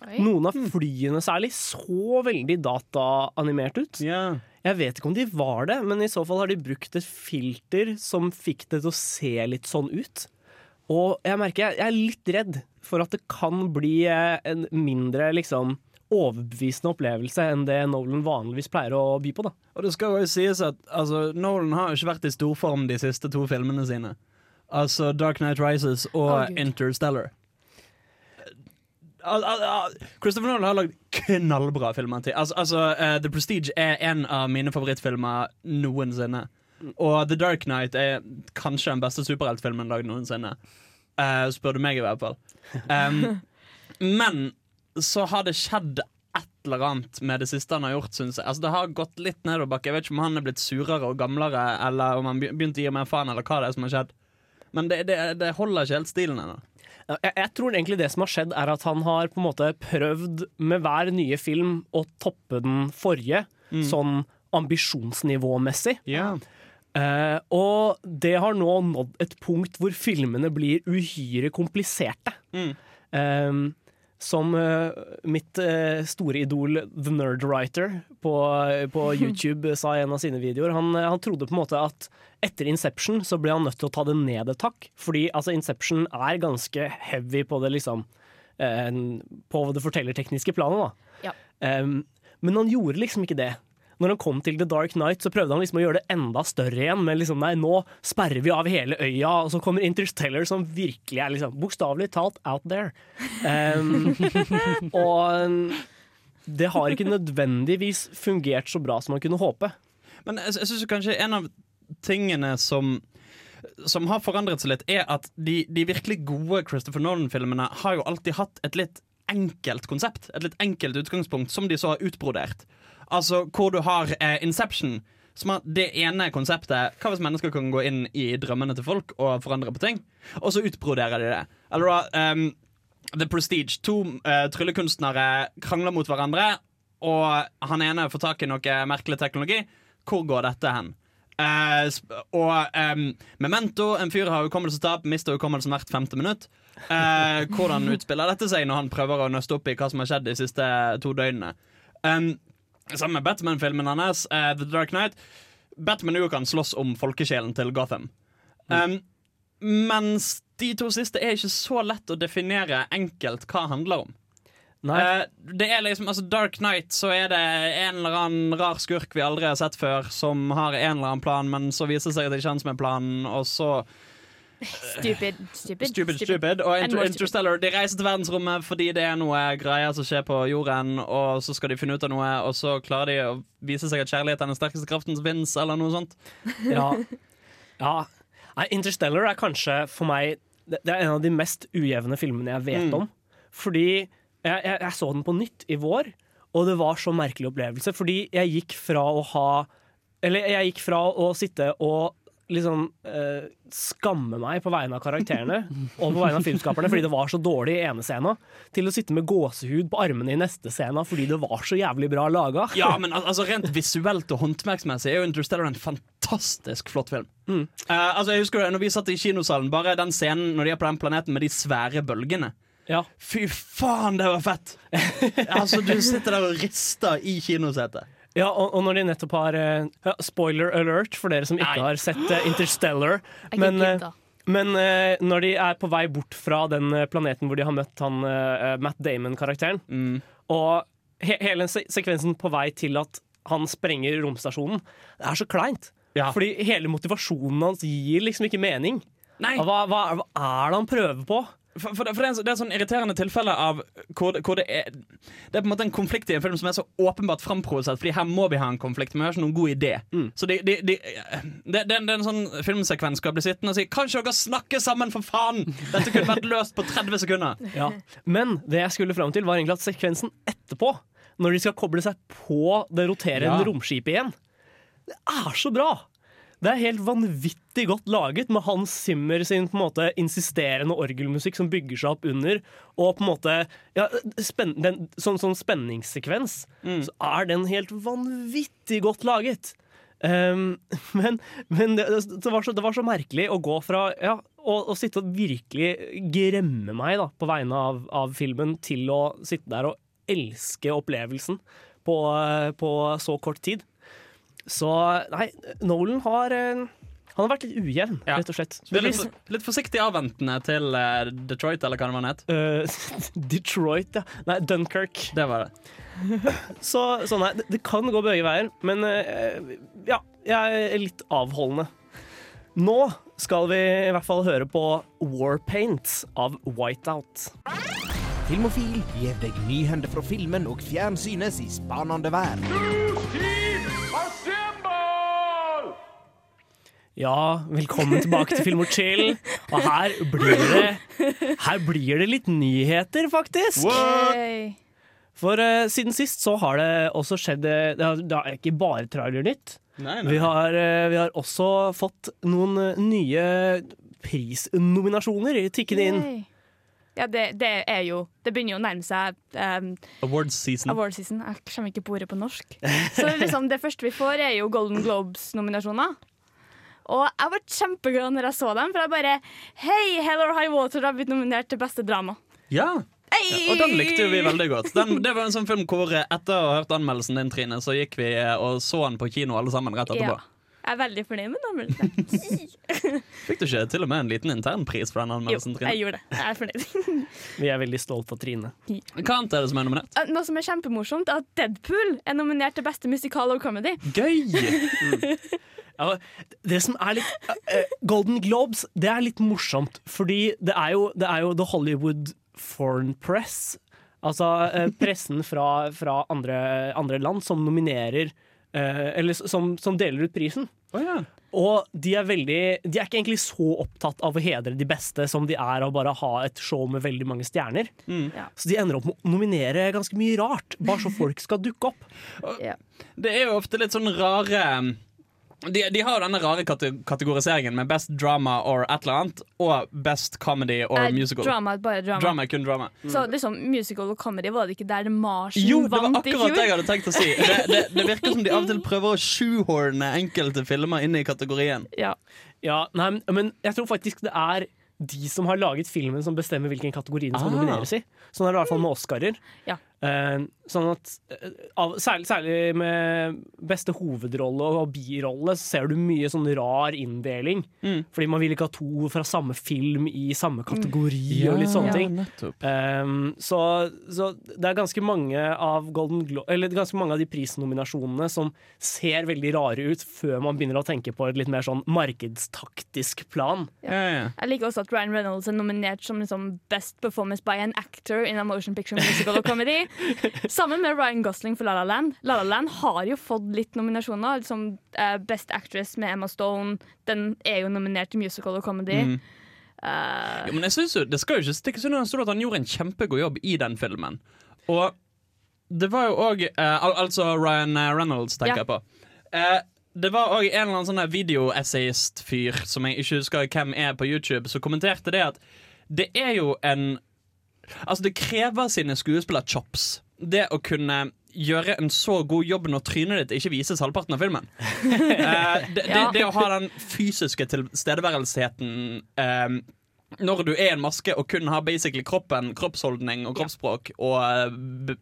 Oi. Noen av flyene særlig så veldig dataanimert ut. ja. Jeg vet ikke om de var det, men i så fall har de brukt et filter som fikk det til å se litt sånn ut. Og jeg merker jeg, jeg er litt redd for at det kan bli eh, en mindre liksom overbevisende opplevelse enn det Nolan vanligvis pleier å by på. da. Og det skal jo sies at altså, Nolan har jo ikke vært i storform de siste to filmene sine. Altså Dark Knight Rises og oh, Interstellar. Al al al Christopher Nolan har lagd knallbra filmer til. Altså, altså uh, The Prestige er en av mine favorittfilmer noensinne. Og The Dark Knight er kanskje den beste superheltfilmen lagd noensinne. Uh, spør du meg, i hvert fall. Um, men så har det skjedd et eller annet med det siste han har gjort, syns jeg. Altså, det har gått litt nedoverbakke. Jeg vet ikke om han er blitt surere og gamlere, eller om han begynte begynt å gi mer faen, eller hva det er som har skjedd. Men det, det, det holder ikke helt stilen ennå. Jeg, jeg tror egentlig det som har skjedd, er at han har på en måte prøvd med hver nye film å toppe den forrige, sånn ambisjonsnivåmessig. Ja. Eh, og det har nå nådd et punkt hvor filmene blir uhyre kompliserte. Mm. Eh, som uh, mitt uh, store idol The Nerdwriter på, på YouTube sa i en av sine videoer. Han, han trodde på en måte at etter Inception så ble han nødt til å ta det ned et hakk. Fordi altså, Inception er ganske heavy på det liksom På det fortellertekniske planet. da Ja. Um, men han gjorde liksom ikke det. Når han kom til The Dark Knight, så prøvde han liksom å gjøre det enda større igjen. Men liksom, nei, nå sperrer vi av hele øya, og så kommer Interstellar, som virkelig er liksom bokstavelig talt out there. Um, og det har ikke nødvendigvis fungert så bra som man kunne håpe. Men jeg, jeg synes kanskje en av tingene som som har forandret seg litt, er at de, de virkelig gode Christopher Nolan-filmene har jo alltid hatt et litt enkelt konsept. Et litt enkelt utgangspunkt, som de så har utbrodert. Altså hvor du har eh, Inception, som har det ene konseptet. Hva hvis mennesker kan gå inn i drømmene til folk og forandre på ting? Og så utbroderer de det. Eller da um, The Prestige. To uh, tryllekunstnere krangler mot hverandre, og han ene får tak i noe merkelig teknologi. Hvor går dette hen? Uh, og um, Memento, en fyr har hukommelsestap, mister hukommelsen hvert femte minutt. Uh, hvordan utspiller dette seg når han prøver å nøste opp i hva som har skjedd de siste to døgnene? Um, Sammen med Batman-filmen hans, uh, The Dark Knight. Batman jo kan slåss om folkesjelen til Gotham. Um, mens de to siste er ikke så lett å definere enkelt hva handler om. Eh, det er liksom, altså Dark Knight så er det en eller annen rar skurk vi aldri har sett før, som har en eller annen plan, men så viser det seg at det ikke er han som er planen, og så Stupid, stupid, Stupid, stupid. Og Inter. Interstellar De reiser til verdensrommet fordi det er noe greier som skjer på jorden, og så skal de finne ut av noe, og så klarer de å vise seg at kjærlighet er den sterkeste kraften som finnes, eller noe sånt. ja. ja. Interstellar er kanskje for meg Det det er en av de mest ujevne filmene jeg vet Mm. om. Fordi jeg, jeg, jeg så den på nytt i vår, og det var så merkelig opplevelse. Fordi jeg gikk fra å ha Eller jeg gikk fra å sitte og liksom eh, skamme meg på vegne av karakterene og på vegne av filmskaperne fordi det var så dårlig i ene scena, til å sitte med gåsehud på armene i neste scena fordi det var så jævlig bra laga. Ja, men al- altså rent visuelt og håndverksmessig er jo Interstellar en fantastisk flott film. Mm. Uh, altså jeg husker det, når vi satt i kinosalen Bare den scenen når de er på den planeten med de svære bølgene. Ja. Fy faen, det var fett! altså, du sitter der og rister i kinosetet. Ja, og, og når de nettopp har eh, ja, Spoiler alert for dere som ikke Nei. har sett uh, Interstellar. Men, eh, men uh, når de er på vei bort fra den planeten hvor de har møtt han Matt Damon-karakteren, Mm. og he hele se sekvensen på vei til at han sprenger romstasjonen, det er så kleint. Ja. Fordi hele motivasjonen hans gir liksom ikke mening. Hva, hva, hva er det han prøver på? For, for, det, for det, er, en- det er sånn irriterende tilfelle av hvor, hvor det er Det er på en måte en konflikt i en film som er så åpenbart framprovosert, Fordi her må vi ha en konflikt, men vi har ikke noen god idé. Så de, de, de, det, det, det er en sånn filmsekvens skal bli sittende og si Kan ikke dere snakke sammen, for faen! Dette kunne vært løst på 30 sekunder. Ja. Men det jeg skulle fram til, var egentlig at sekvensen etterpå, når de skal koble seg på det roterende Ja. romskipet igjen, det er så bra! Det er helt vanvittig godt laget, med Hans Zimmer sin på en måte insisterende orgelmusikk som bygger seg opp under, og på en måte ja, spen den, sånn, sånn spenningssekvens. Så er den helt vanvittig godt laget. Um, men men det, det, var så, det var så merkelig å gå fra ja, å, å sitte og virkelig gremme meg da, på vegne av, av filmen, til å sitte der og elske opplevelsen på, på så kort tid. Så nei, Nolan har eh, Han har vært litt ujevn, Ja. rett og slett. Det er litt, litt forsiktig avventende til uh, Detroit, eller hva det var het. Eh, Detroit, ja. Nei, Dunkerque. Det var det. Så, så nei, det, det kan gå begge veier, men uh, ja, jeg er litt avholdende. Nå skal vi i hvert fall høre på Warpaint av Whiteout. Filmofil gir deg nyhender fra filmen og fjernsynets i spanende vær. Ja, velkommen tilbake til Film og chill. Og her blir det, her blir det litt nyheter, faktisk. Yay. For uh, siden sist så har det også skjedd eh, Det er ikke bare trailernytt. Nei, Vi har, eh, vi har også fått noen nye prisnominasjoner tikkende inn. Ja, det, det er jo Det begynner jo å nærme seg um, Awards season. award season. Jeg kommer ikke på ordet på norsk. Så liksom det første vi får, er jo Golden Globes-nominasjoner. Og jeg var kjempeglad når jeg så dem, for jeg bare Hei, Hell or High Water har blitt nominert til beste drama. Ja. Hey! Og den likte vi veldig godt. Den, det var en sånn film hvor eh, etter å ha hørt anmeldelsen din, Trine, så gikk vi eh, og så den på kino alle sammen rett etterpå. Ja. Jeg er veldig fornøyd med anmeldelsen. Fikk du ikke til og med en liten internpris for den Jo, anmeldelsen, jeg gjorde det. Jeg er fornøyd. Vi er veldig stolt av Trine. Hva annet er det som er nominert? Eh, Noe som er kjempemorsomt, er at Deadpool er nominert til beste musikal og comedy. Gøy! Ja, det som er litt uh, Golden Globes, det er litt morsomt, fordi det er jo, det er jo The Hollywood Foreign Press. Altså uh, pressen fra, fra andre, andre land som nominerer uh, Eller som, som deler ut prisen. Oh, ja. Og de er veldig De er ikke egentlig så opptatt av å hedre de beste som de er av bare ha et show med veldig mange stjerner. Ja. Så de ender opp med å nominere ganske mye rart, bare så folk skal dukke opp. Ja. Det er jo ofte litt sånn rare de, de har jo denne rare kate kategoriseringen med best drama or et eller annet, og best comedy or Eh, musical. Drama er bare drama. Drama kun drama. Så liksom, musical og comedy var det ikke der Marsen Jo, det var akkurat det jeg hadde tenkt å si. Det, det, det virker som de av og til prøver å shoehorne enkelte filmer inn i kategorien. Ja. Ja, nei, men- jeg tror faktisk det er de som har laget filmen som bestemmer hvilken kategori den skal Ah. nomineres i. Sånn er det i hvert fall med Oscarer. Ja. Eh, sånn at eh, av, særlig, særlig med beste hovedrolle og birolle så ser du mye sånn rar inndeling. Mm. Fordi man vil ikke ha to fra samme film i samme kategori og litt sånne Ja. ting. Um, så, så det er ganske mange av Golden Glo Eller ganske mange av de prisnominasjonene som ser veldig rare ut før man begynner å tenke på et litt mer sånn markedstaktisk plan. Ja, ja, ja. Jeg liker også at Ryan Reynolds er nominert som liksom Best Performance by an Actor in a Motion Picture Musical og Comedy. Sammen med Ryan Gosling for La La Land. La La Land har jo fått litt nominasjoner. Liksom, eh, Best Actress med Emma Stone. Den er jo nominert til musical og comedy. Mm. Uh, Ja, men jeg synes jo, Det skal jo ikke stikkes under en stol at han gjorde en kjempegod jobb i den filmen. Og det var jo òg al Altså Ryan eh, Reynolds, tenker Ja. jeg på. Uh, det var òg en eller annen sånn videoessayist-fyr som jeg ikke husker hvem er på YouTube, som kommenterte det at det er jo en Altså, det krever sine skuespillerchops. Det å kunne gjøre en så god jobb når trynet ditt ikke vises halvparten av filmen. Eh, det, det, Ja. det å ha den fysiske tilstedeværelsheten eh, når du er en maske og kun har basically kroppen, kroppsholdning og kroppsspråk, og eh, b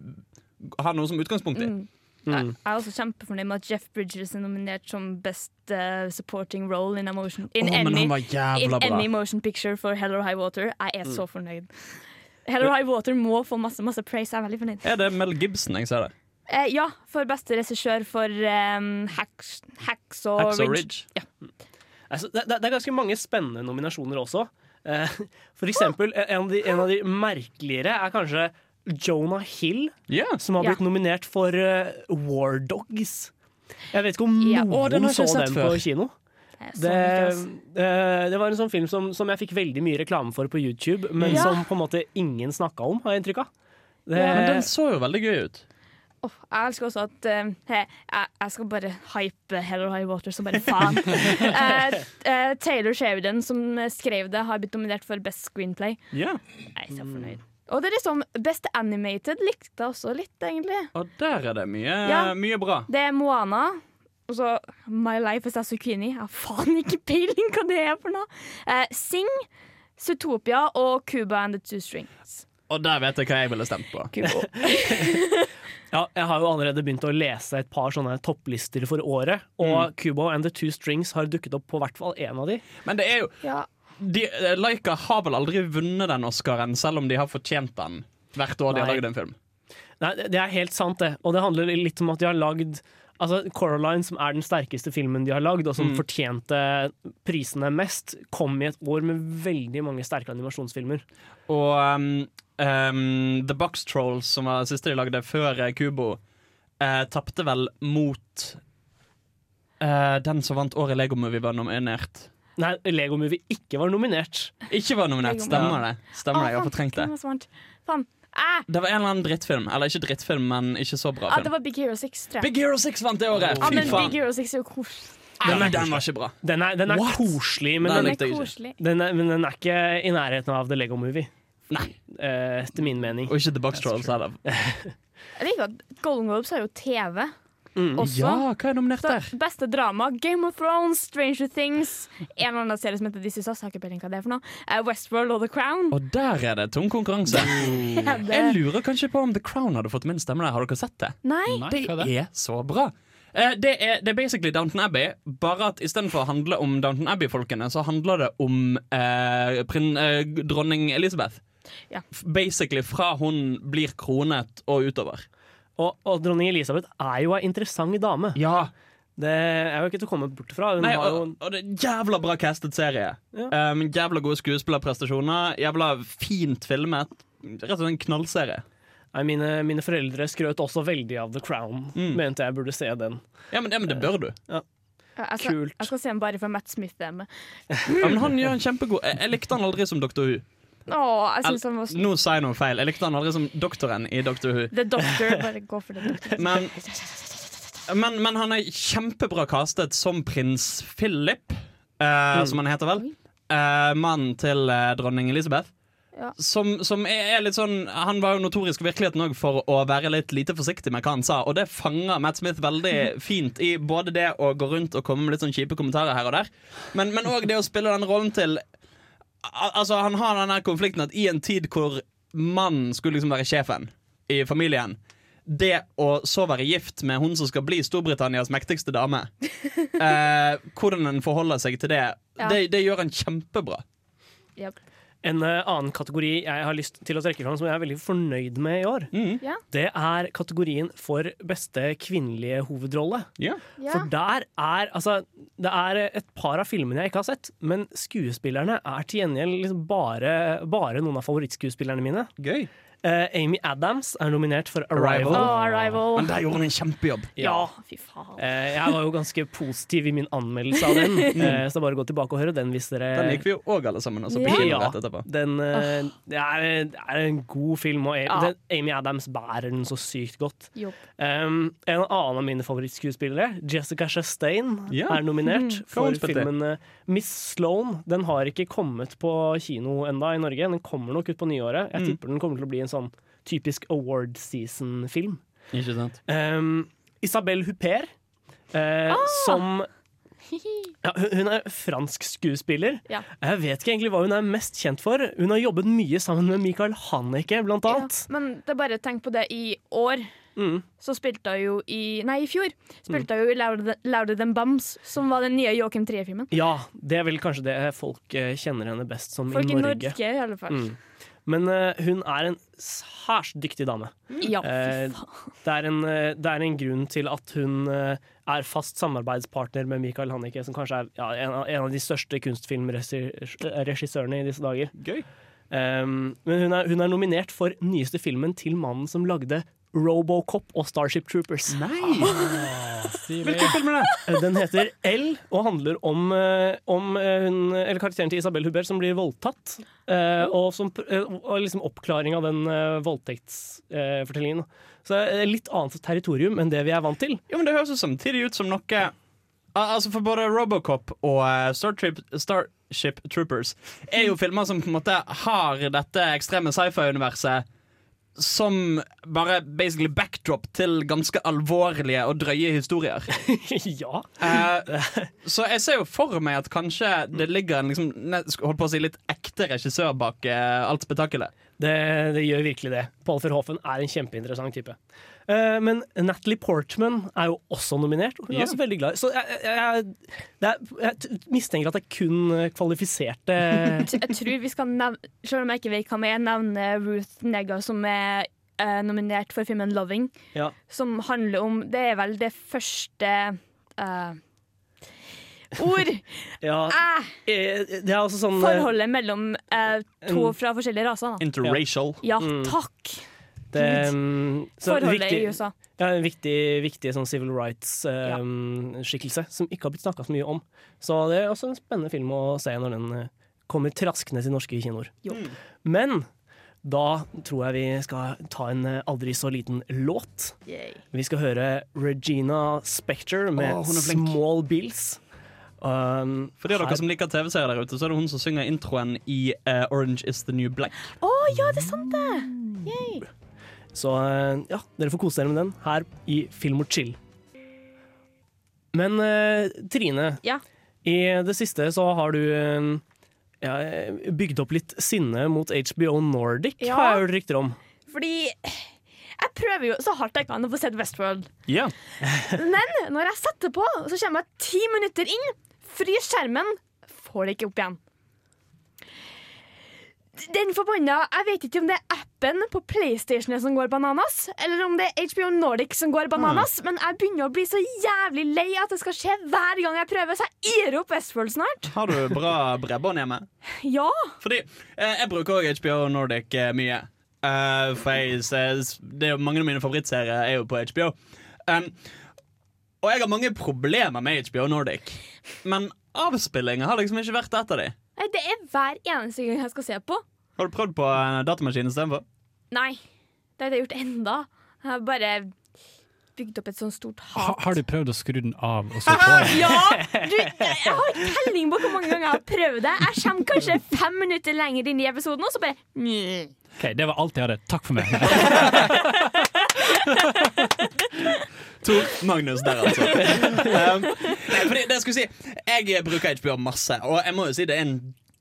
har noe som utgangspunkt i. Mm. Jeg jeg er også kjempefornøyd med at Jeff Bridges er nominert som Best uh, Supporting Role in emotion, In, oh, any, in any motion picture for Hell or High Water. Jeg er så fornøyd. Hell or High Water må få masse masse praise. Jeg er veldig fornøyd. Er det Mel Gibson jeg ser det? Eh, ja, for beste regissør for um, Hacks, Hacks og Hacks Ridge. Ridge. Altså, det, det er ganske mange spennende nominasjoner også. Eh, For eksempel, en av, de, en av de merkeligere er kanskje Jonah Hill, yeah. som har blitt blitt nominert for eh, War Dogs. Jeg vet ikke om Ja. noen oh, den så den før. på kino. Eh, så Det, eh, det var en sånn film som, som jeg fikk veldig mye reklame for på YouTube, men Ja. som på en måte ingen snakka om, har jeg inntrykk av. Det, Ja, Men den så jo veldig gøy ut. Åh, jeg elsker også at uh, he, jeg, jeg skal bare hype Hell or High Water som bare faen. uh, uh, Taylor Sheridan, som skrev det, har blitt nominert for Best Screenplay. Yeah. Jeg er så fornøyd. Og det er liksom Best Animated likte jeg også litt, egentlig. Og der er det mye, Ja. mye bra. Det er Moana. Og så My Life Is a Zucchini. Jeg har faen ikke peiling hva det er for noe. Eh, Sing, Zootopia og Cuba and the Two Strings. Og der vet jeg hva jeg ville stemt på. Cuba. ja, jeg har jo allerede begynt å lese et par sånne topplister for året, og Cuba and the Two Strings har dukket opp på hvert fall én av de. Men det er jo Ja. de, eh, Laika har vel aldri vunnet den Oscaren, selv om de har fortjent den hvert år de har Nei. lagd en film. Nei, det det er helt sant, det. Og det handler litt om at de har lagd Altså, Coraline, som er den sterkeste filmen de har lagd, og som fortjente prisene mest, kom i et år med veldig mange sterke animasjonsfilmer. Og um, um, The Box Trolls, som var siste de lagde før eh, Kubo, uh, tapte vel mot uh, den som vant året Lego Movie var nominert. Nei, Lego Movie ikke var nominert. Ikke var nominert, stemmer det? Stemmer det, Jeg har fortrengt det. faen, Faen. Ah, Det var en eller annen drittfilm. Eller ikke drittfilm, men ikke så bra ah, det var Big Hero 6, tror jeg. Big Hero 6 vant det året! Ja, Fy men! Big Hero 6 er jo koselig. Nei, den var ikke bra. Den er, den er koselig, men Den den, Den er koselig. den er, men den er ikke i nærheten av The Lego Movie. Nei. Eh, etter min mening. Og ikke The Box Trolls heller. Jeg liker at Golden Globes har jo TV Mm. også. Ja, hva er nominert der? beste drama Game of Thrones, Stranger Things, en eller annen serie som heter This Is Us. Har ikke peiling hva det er for noe. Uh, Westworld og The Crown. Og der er det tung konkurranse. Det- Jeg lurer kanskje på om The Crown hadde fått min stemme der. Har dere sett det? Nei. Nei, Det er det? er så bra. Uh, Det er, det er basically Downton Abbey, bare at istedenfor å handle om Downton Abbey-folkene, så handler det om uh, prin, eh, dronning Elizabeth. Ja. Basically fra hun blir kronet og utover. Og, og dronning Elisabeth er jo ei interessant dame. Ja, Det er jo ikke til å komme bort fra. Hun Nei, har jo og, og det er jævla bra castet serie. Ja. Um, jævla gode skuespillerprestasjoner. Jævla fint filmet. Rett og slett en knallserie. Nei, mine, mine foreldre skrøt også veldig av The Crown. Mm. Mente jeg burde se den. Ja, men, ja, men det bør du. Ja, Jeg skal, Kult. jeg skal se den bare for Matt Smith er med. Ja, men han gjør en kjempegod Jeg, jeg likte han aldri som Dr. Who. Åh, jeg synes han var så Nå sa jeg noe feil. Jeg likte han aldri som doktoren i Doctor Who. The Doctor. Bare gå for The Doctor. Men, men, men han er kjempebra castet som prins Philip, eh, som han heter vel. Eh, Mannen til eh, dronning Elisabeth. Ja. Som, som er litt sånn Han var jo notorisk i virkeligheten òg for å være litt lite forsiktig med hva han sa, og det fanger Matt Smith veldig fint i både det å gå rundt og komme med litt sånn kjipe kommentarer her og der, men òg det å spille den rollen til Altså Han har den konflikten at i en tid hvor mannen skulle liksom være sjefen i familien det å så være gift med hun som skal bli Storbritannias mektigste dame, eh, hvordan en forholder seg til det, Ja. det, det gjør en kjempebra. Yep. En eh, annen kategori jeg har lyst til å trekke fram, som jeg er veldig fornøyd med i år, Mm. yeah. det er kategorien for beste kvinnelige hovedrolle. Ja. Ja. For der er Altså, det er et par av filmene jeg ikke har sett, men skuespillerne er til gjengjeld liksom bare, bare noen av favorittskuespillerne mine. Gøy. Eh, Amy Adams er nominert for Arrival. Oh, Arrival. Men der gjorde hun en kjempejobb. Ja. Fy faen. Uh, jeg var jo ganske positiv i min anmeldelse av den, uh, så bare gå tilbake og høre den hvis dere Den gikk vi jo òg alle sammen og så på Ja. kino Ja. rett etterpå. Den, eh, det, er, det er en god film, og Ja. den, Amy Adams bærer den så sykt godt. Um, en annen av mine favorittskuespillere, Jessica Chastain, yeah. er nominert mm. for filmen Miss Sloan. Den har ikke kommet på kino enda i Norge. Den kommer nok ut på nyåret. Jeg Mm. tipper den kommer til å bli en sånn typisk award season-film. Ikke sant? Um, Isabel Huppert, uh, Ah! som Ja, hun er fransk skuespiller. Ja. Jeg vet ikke egentlig hva hun er mest kjent for. Hun har jobbet mye sammen med Michael Haneke, blant Ja, annet. men det er bare tenk på det i år. Mm. Så spilte hun jo i Nei, i fjor. Spilte hun jo i Louder, Louder Than Bums, som var den nye Joachim Trier-filmen. Ja, det er vel kanskje det folk eh, kjenner henne best som Folk i i Norge. Norge, i alle fall. Mm. Men eh, hun er en særs dyktig dame. Ja, Eh, fy faen. Det er, en, eh, det er en grunn til at hun eh, er fast samarbeidspartner med Michael Hannicke, som kanskje er ja, en, av, en av de største kunstfilmregissørene i disse dager. Gøy. Um, men hun er, hun er nominert for nyeste filmen til mannen som lagde Robocop og Starship Troopers. Hvilken film er det? Eh, Den heter L og handler om, eh, om eh, hun, eller karakteren til Isabel Hubert som blir voldtatt. og, som, og liksom oppklaring av den voldtektsfortellingen. Så det er litt annet territorium enn det vi er vant til. Jo, men Det høres jo samtidig ut som noe Altså For både Robocop og Star Trip, Starship Troopers er jo filmer som på en måte har dette ekstreme sci-fi-universet som bare basically backdrop til ganske alvorlige og drøye historier. ja. Eh, så jeg ser jo for meg at kanskje det ligger en liksom, holdt på å si litt ekte regissør bak eh, alt spetakkelet. Det, det gjør virkelig det. Paul Verhoeven er en kjempeinteressant type. Eh, men Natalie Portman er jo også nominert, og hun er yeah. også veldig glad. Så jeg, jeg, jeg, er, jeg mistenker at det er kun eh, kvalifiserte Jeg tror vi skal nevne Selv om jeg ikke vet hva med, nevne Ruth Negga, som er eh, nominert for filmen 'Loving'. Ja. Som handler om Det er vel det første eh, ord Ja, eh, det altså sånn Forholdet mellom eh, to fra forskjellige raser. Da. Interracial. Ja, Mm. Det, mm, så Forholdet viktig, i USA. Ja, en viktig, viktig sånn civil rights-skikkelse som ikke har blitt snakka så mye om. Så det er også en spennende film å se når den eh, kommer traskende til norske kinoer. Jo. Men da tror jeg vi skal ta en eh, aldri så liten låt. Yay. Vi skal høre Regina Spector med flink. 'Small Bills'. Um, For de av dere som liker TV-serier der ute, så er det hun som synger introen i uh, Orange is the New Black. Å ja, det er sant, det! Yay. Så eh, ja, dere får kose dere med den her i Film og chill. Men eh, Trine, Ja. i det siste så har du eh, ja, bygd opp litt sinne mot HBO Nordic, Ja. har jeg hørt rykter om. Fordi jeg prøver jo så hardt jeg kan å få sett Westworld. Ja. Men når jeg setter på, så kommer jeg ti minutter inn, fryser skjermen, får det ikke opp igjen. Den forbanna Jeg vet ikke om det er appen på PlayStation som går bananas, eller om det er HBO Nordic som går bananas, men jeg begynner å bli så jævlig lei at det skal skje hver gang jeg prøver, så jeg gir opp Westworld snart. Har du bra bredbånd hjemme? Ja. Fordi eh, jeg bruker også HBO Nordic eh, mye. Uh, for jeg, det er jo mange av mine favorittserier er jo på HBO. Um, og jeg har mange problemer med HBO Nordic. Men avspillinga har liksom ikke vært et av de. Nei, Det er hver eneste gang jeg skal se på. Har du prøvd på en datamaskin istedenfor? Nei, det har jeg gjort enda. Jeg har bare bygd opp et sånt stort Ha, hat. har du prøvd å skru den av og så på? Ja! Du, jeg har ikke telling på hvor mange ganger jeg har prøvd det. Jeg kommer kanskje fem minutter lenger inn i episoden, og så bare Ok, Det var alt jeg hadde. Takk for meg. Tor Magnus der, altså. um, nei, fordi det jeg skulle si Jeg bruker HBO masse, og jeg må jo si det er en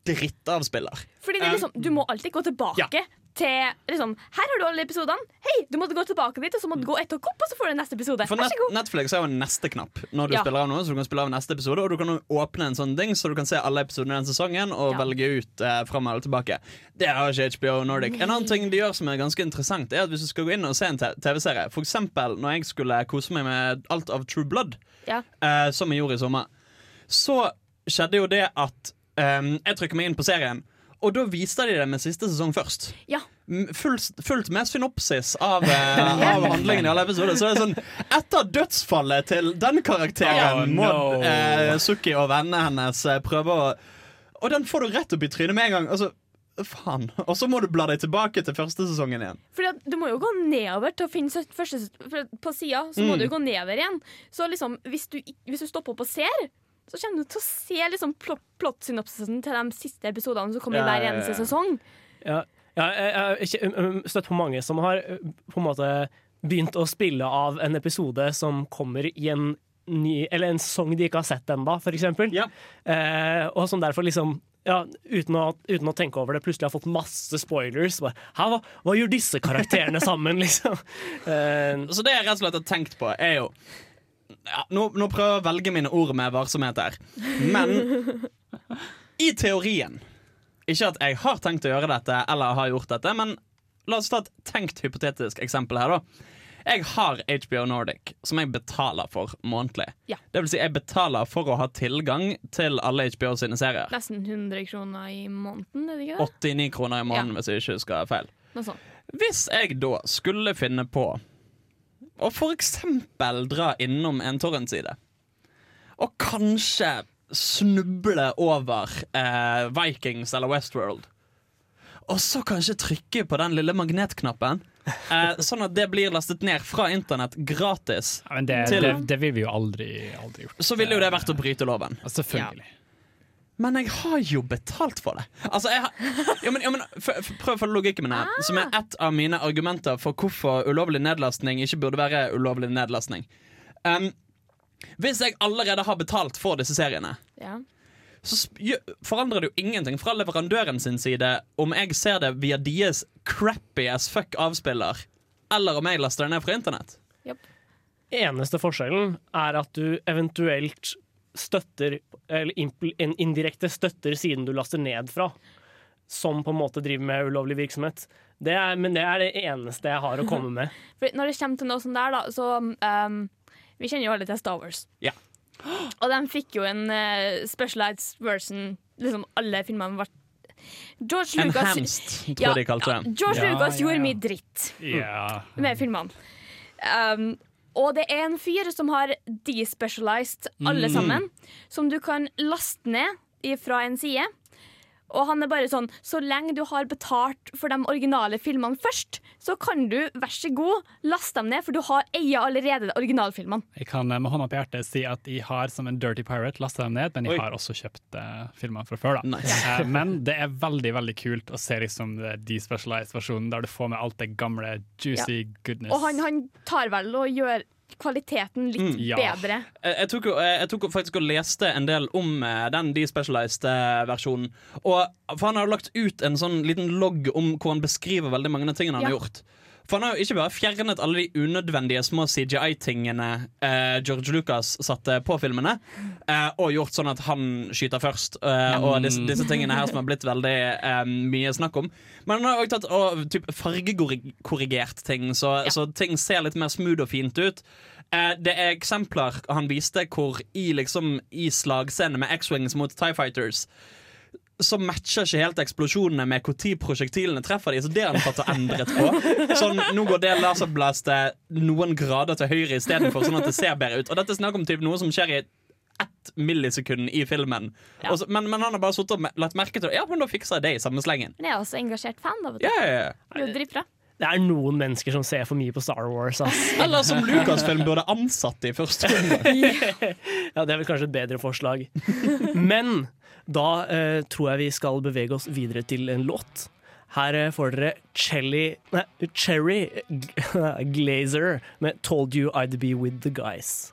drittavspiller. Fordi det er liksom, du må alltid gå tilbake Ja. Til liksom, Her har du alle episodene. Hei, du måtte gå tilbake dit, og så må du gå ett og opp, og så får du neste episode. For net. Netflix er jo en neste-knapp når du Ja. spiller av noe. Så du kan spille av neste episode Og du kan åpne en sånn ding så du kan se alle episodene i den sesongen og Ja. velge ut eh, fram eller tilbake. Det har ikke HBO Nordic. En annen ting de gjør som er ganske interessant, Er at hvis du skal gå inn og se en TV-serie, eksempel når jeg skulle kose meg med alt av True Blood, Ja. eh, som jeg gjorde i sommer, så skjedde jo det at eh, jeg trykker meg inn på serien. Og da viste de det med siste sesong først. Ja. M- Fullt, fullt med synopsis av, eh, av handlingen i alle episoder. Så det er sånn Etter dødsfallet til den karakteren Oh, må no. eh, Suki og vennene hennes eh, prøve å Og den får du rett opp i trynet med en gang. Altså, faen. Og så må du bla deg tilbake til første sesongen igjen. Fordi at du må jo gå nedover til å finne første, sesong På sida så må Mm. du gå nedover igjen. Så liksom, hvis du, hvis du stopper opp og ser, så kommer du til å se liksom plott, plottsynopsisen til de siste episodene som kommer Ja, i hver eneste sesong. Ja, ja, jeg har ikke um, um, støtt på mange som har uh, på en måte begynt å spille av en episode som kommer i en ny, eller en sang de ikke har sett ennå, f.eks. Ja. Eh, og som derfor liksom ja, uten, å, uten å tenke over det, plutselig har fått masse spoilers. Bare, Hæ, hva, hva gjør disse karakterene sammen, liksom? Eh, Så det jeg rett og slett har tenkt på, er jo ja, nå, nå prøver jeg å velge mine ord med varsomhet her. Men i teorien Ikke at jeg har tenkt å gjøre dette eller har gjort dette, men la oss ta et tenkt hypotetisk eksempel her, da. Jeg har HBO Nordic, som jeg betaler for månedlig. Ja. Det vil si, jeg betaler for å ha tilgang til alle HBO sine serier. Nesten 100 kroner i måneden, er det ikke det? 89 kroner i måneden, hvis jeg ikke husker feil. Hvis jeg da skulle finne på for eksempel dra innom en torrentside, og kanskje snuble over eh, Vikings eller Westworld, og så kanskje trykke på den lille magnetknappen, eh, sånn at det blir lastet ned fra internett gratis, Ja, men det, Til- det, det vil vi jo aldri, aldri gjort. så ville jo det vært å bryte loven. Ja, Selvfølgelig. Men jeg har jo betalt for det. Altså, jeg har, ja, men, ja, men, for, for, prøv å følge logikken min her, som er et av mine argumenter for hvorfor ulovlig nedlastning ikke burde være ulovlig nedlastning. Um, hvis jeg allerede har betalt for disse seriene, Ja. så forandrer det jo ingenting fra leverandøren sin side om jeg ser det via deres crappy as fuck avspiller, eller om jeg laster det ned fra internett. eneste forskjellen er at du eventuelt støtter, eller indirekte støtter siden du laster ned fra, som på en måte driver med ulovlig virksomhet. Det er, men det er det eneste jeg har å komme med. For når det kommer til noe sånt der, da, så um, Vi kjenner jo alle til Star Wars. Ja. Og de fikk jo en uh, specialized version. Liksom alle filmene ble George Lucas Enhanced, tror jeg de kalte det. George Ja, Lucas ja, gjorde mye dritt Ja. med filmene. Um, og det er en fyr som har despecialized alle Mm. sammen, som du kan laste ned fra en side. Og han er bare sånn Så lenge du har betalt for de originale filmene først, så kan du, vær så god, laste dem ned, for du har eier allerede de originalfilmene. Jeg kan eh, med hånda på hjertet si at jeg har som en Dirty Pirate lasta dem ned, men jeg Oi. har også kjøpt uh, filmene fra før. da Nice. Uh, Men det er veldig veldig kult å se liksom despecialized-versjonen, der du får med alt det gamle juicy goodness. Og han, han tar vel og gjør kvaliteten litt Mm. Ja. bedre. Eh, Jeg tok, eh, jeg tok faktisk og leste en del om eh, den despecialized-versjonen. Og For han har lagt ut en sånn liten logg om hvor han beskriver veldig mange av tingene han Ja. har gjort. For han har jo ikke bare fjernet alle de unødvendige små CGI-tingene eh, George Lucas satte på filmene, eh, og gjort sånn at han skyter først, eh, og disse, disse tingene her som har blitt veldig eh, mye snakk om. Men han har også tatt og typ, fargekorrigert ting, så, Ja. så ting ser litt mer smooth og fint ut. Eh, det er eksempler han viste hvor i, liksom, i slagscenen med X-Wings mot Tie Fighters så matcher ikke helt eksplosjonene med når prosjektilene treffer de, så det har han tatt og endret på. Sånn, nå går det laserblastet noen grader til høyre istedenfor, sånn at det ser bedre ut. Og dette er snakk om typ noe som skjer i ett millisekund i filmen. Ja. Og så, men, men han har bare sittet og lagt merke til det. Ja, men da fikser jeg det i samme slengen. Men jeg er også engasjert fan, da. Vet du. Yeah. ja, ja. Det jo dritbra. Det er noen mennesker som ser for mye på Star Wars. Ass. Eller som Lucasfilm burde ansatt i første runde. Ja, det er vel kanskje et bedre forslag. Men da eh, tror jeg vi skal bevege oss videre til en låt. Her eh, får dere Chelly, nei, Cherry Glazer med 'Told You I'd Be With The Guys'.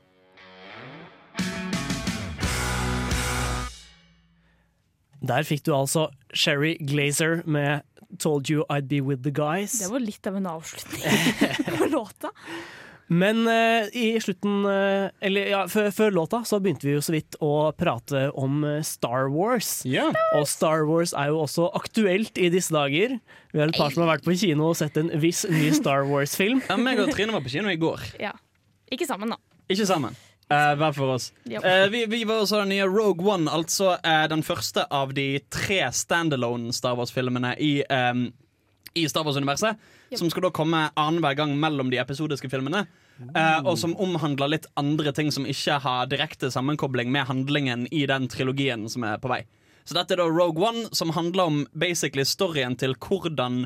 Der fikk du altså Sherry Glazer med 'Told You I'd Be With The Guys'. Det var litt av en avslutning på låta. Men uh, i slutten uh, Eller ja, før, før låta så begynte vi jo så vidt å prate om eh, Star Wars. Yeah. Og Star Wars er jo også aktuelt i disse dager. Vi har et par som har vært på kino og sett en viss ny Star Wars-film. Ja, meg og Trine var på kino i går. Ja. Ikke sammen, da. Ikke sammen. Uh, hver for oss. Eh, vi, vi var også den nye Rogue One, altså uh, den første av de tre standalone Star Wars-filmene i, um, i Star Wars-universet. Yep. Som skal da komme annenhver gang mellom de episodiske filmene. Eh, og som omhandler litt andre ting som ikke har direkte sammenkobling med handlingen i den trilogien som er på vei. Så dette er da Rogue One, som handler om basically storyen til hvordan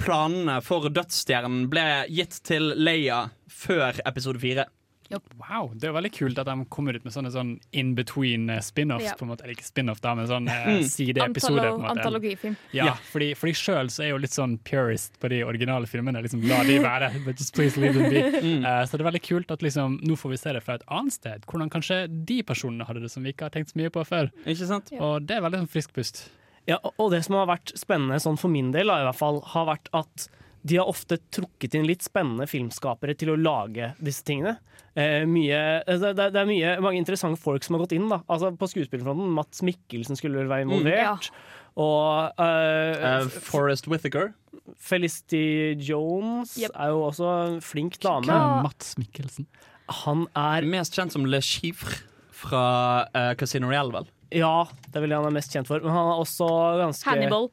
planene for Dødsstjernen ble gitt til Leia før episode fire. Wow, Det er veldig kult at de kommer ut med sånne sånn in between eh, spin-offs. Ja. på en måte, Eller ikke spin-off, da, men sånn eh, sideepisoder. Antolo antologifilm. Ja, fordi, fordi sjøl så er jeg jo litt sånn purist på de originale filmene. Liksom, La de være, but just please leave them be. Eh, så det er veldig kult at liksom, nå får vi se det fra et annet sted. Hvordan kanskje de personene hadde det som vi ikke har tenkt så mye på før. Ikke sant? Ja. Og det er veldig sånn frisk pust. Ja, og- og det som har vært spennende sånn for min del, da, i hvert fall, har vært at de har ofte trukket inn litt spennende filmskapere til å lage disse tingene. Eh, mye, eh, det, det er mye, mange interessante folk som har gått inn. da Altså På skuespillerfronten. Mats Mikkelsen skulle vel være involvert. Og uh, Uh, Forest Whittaker. Felicity Jones Yep. er jo også en flink dame. Hva? Mats Mikkelsen. Han er Mest kjent som Le Chiffre fra uh, Casino Real, vel? Ja, det er vel det han er mest kjent for. Men han er også ganske Hannibal.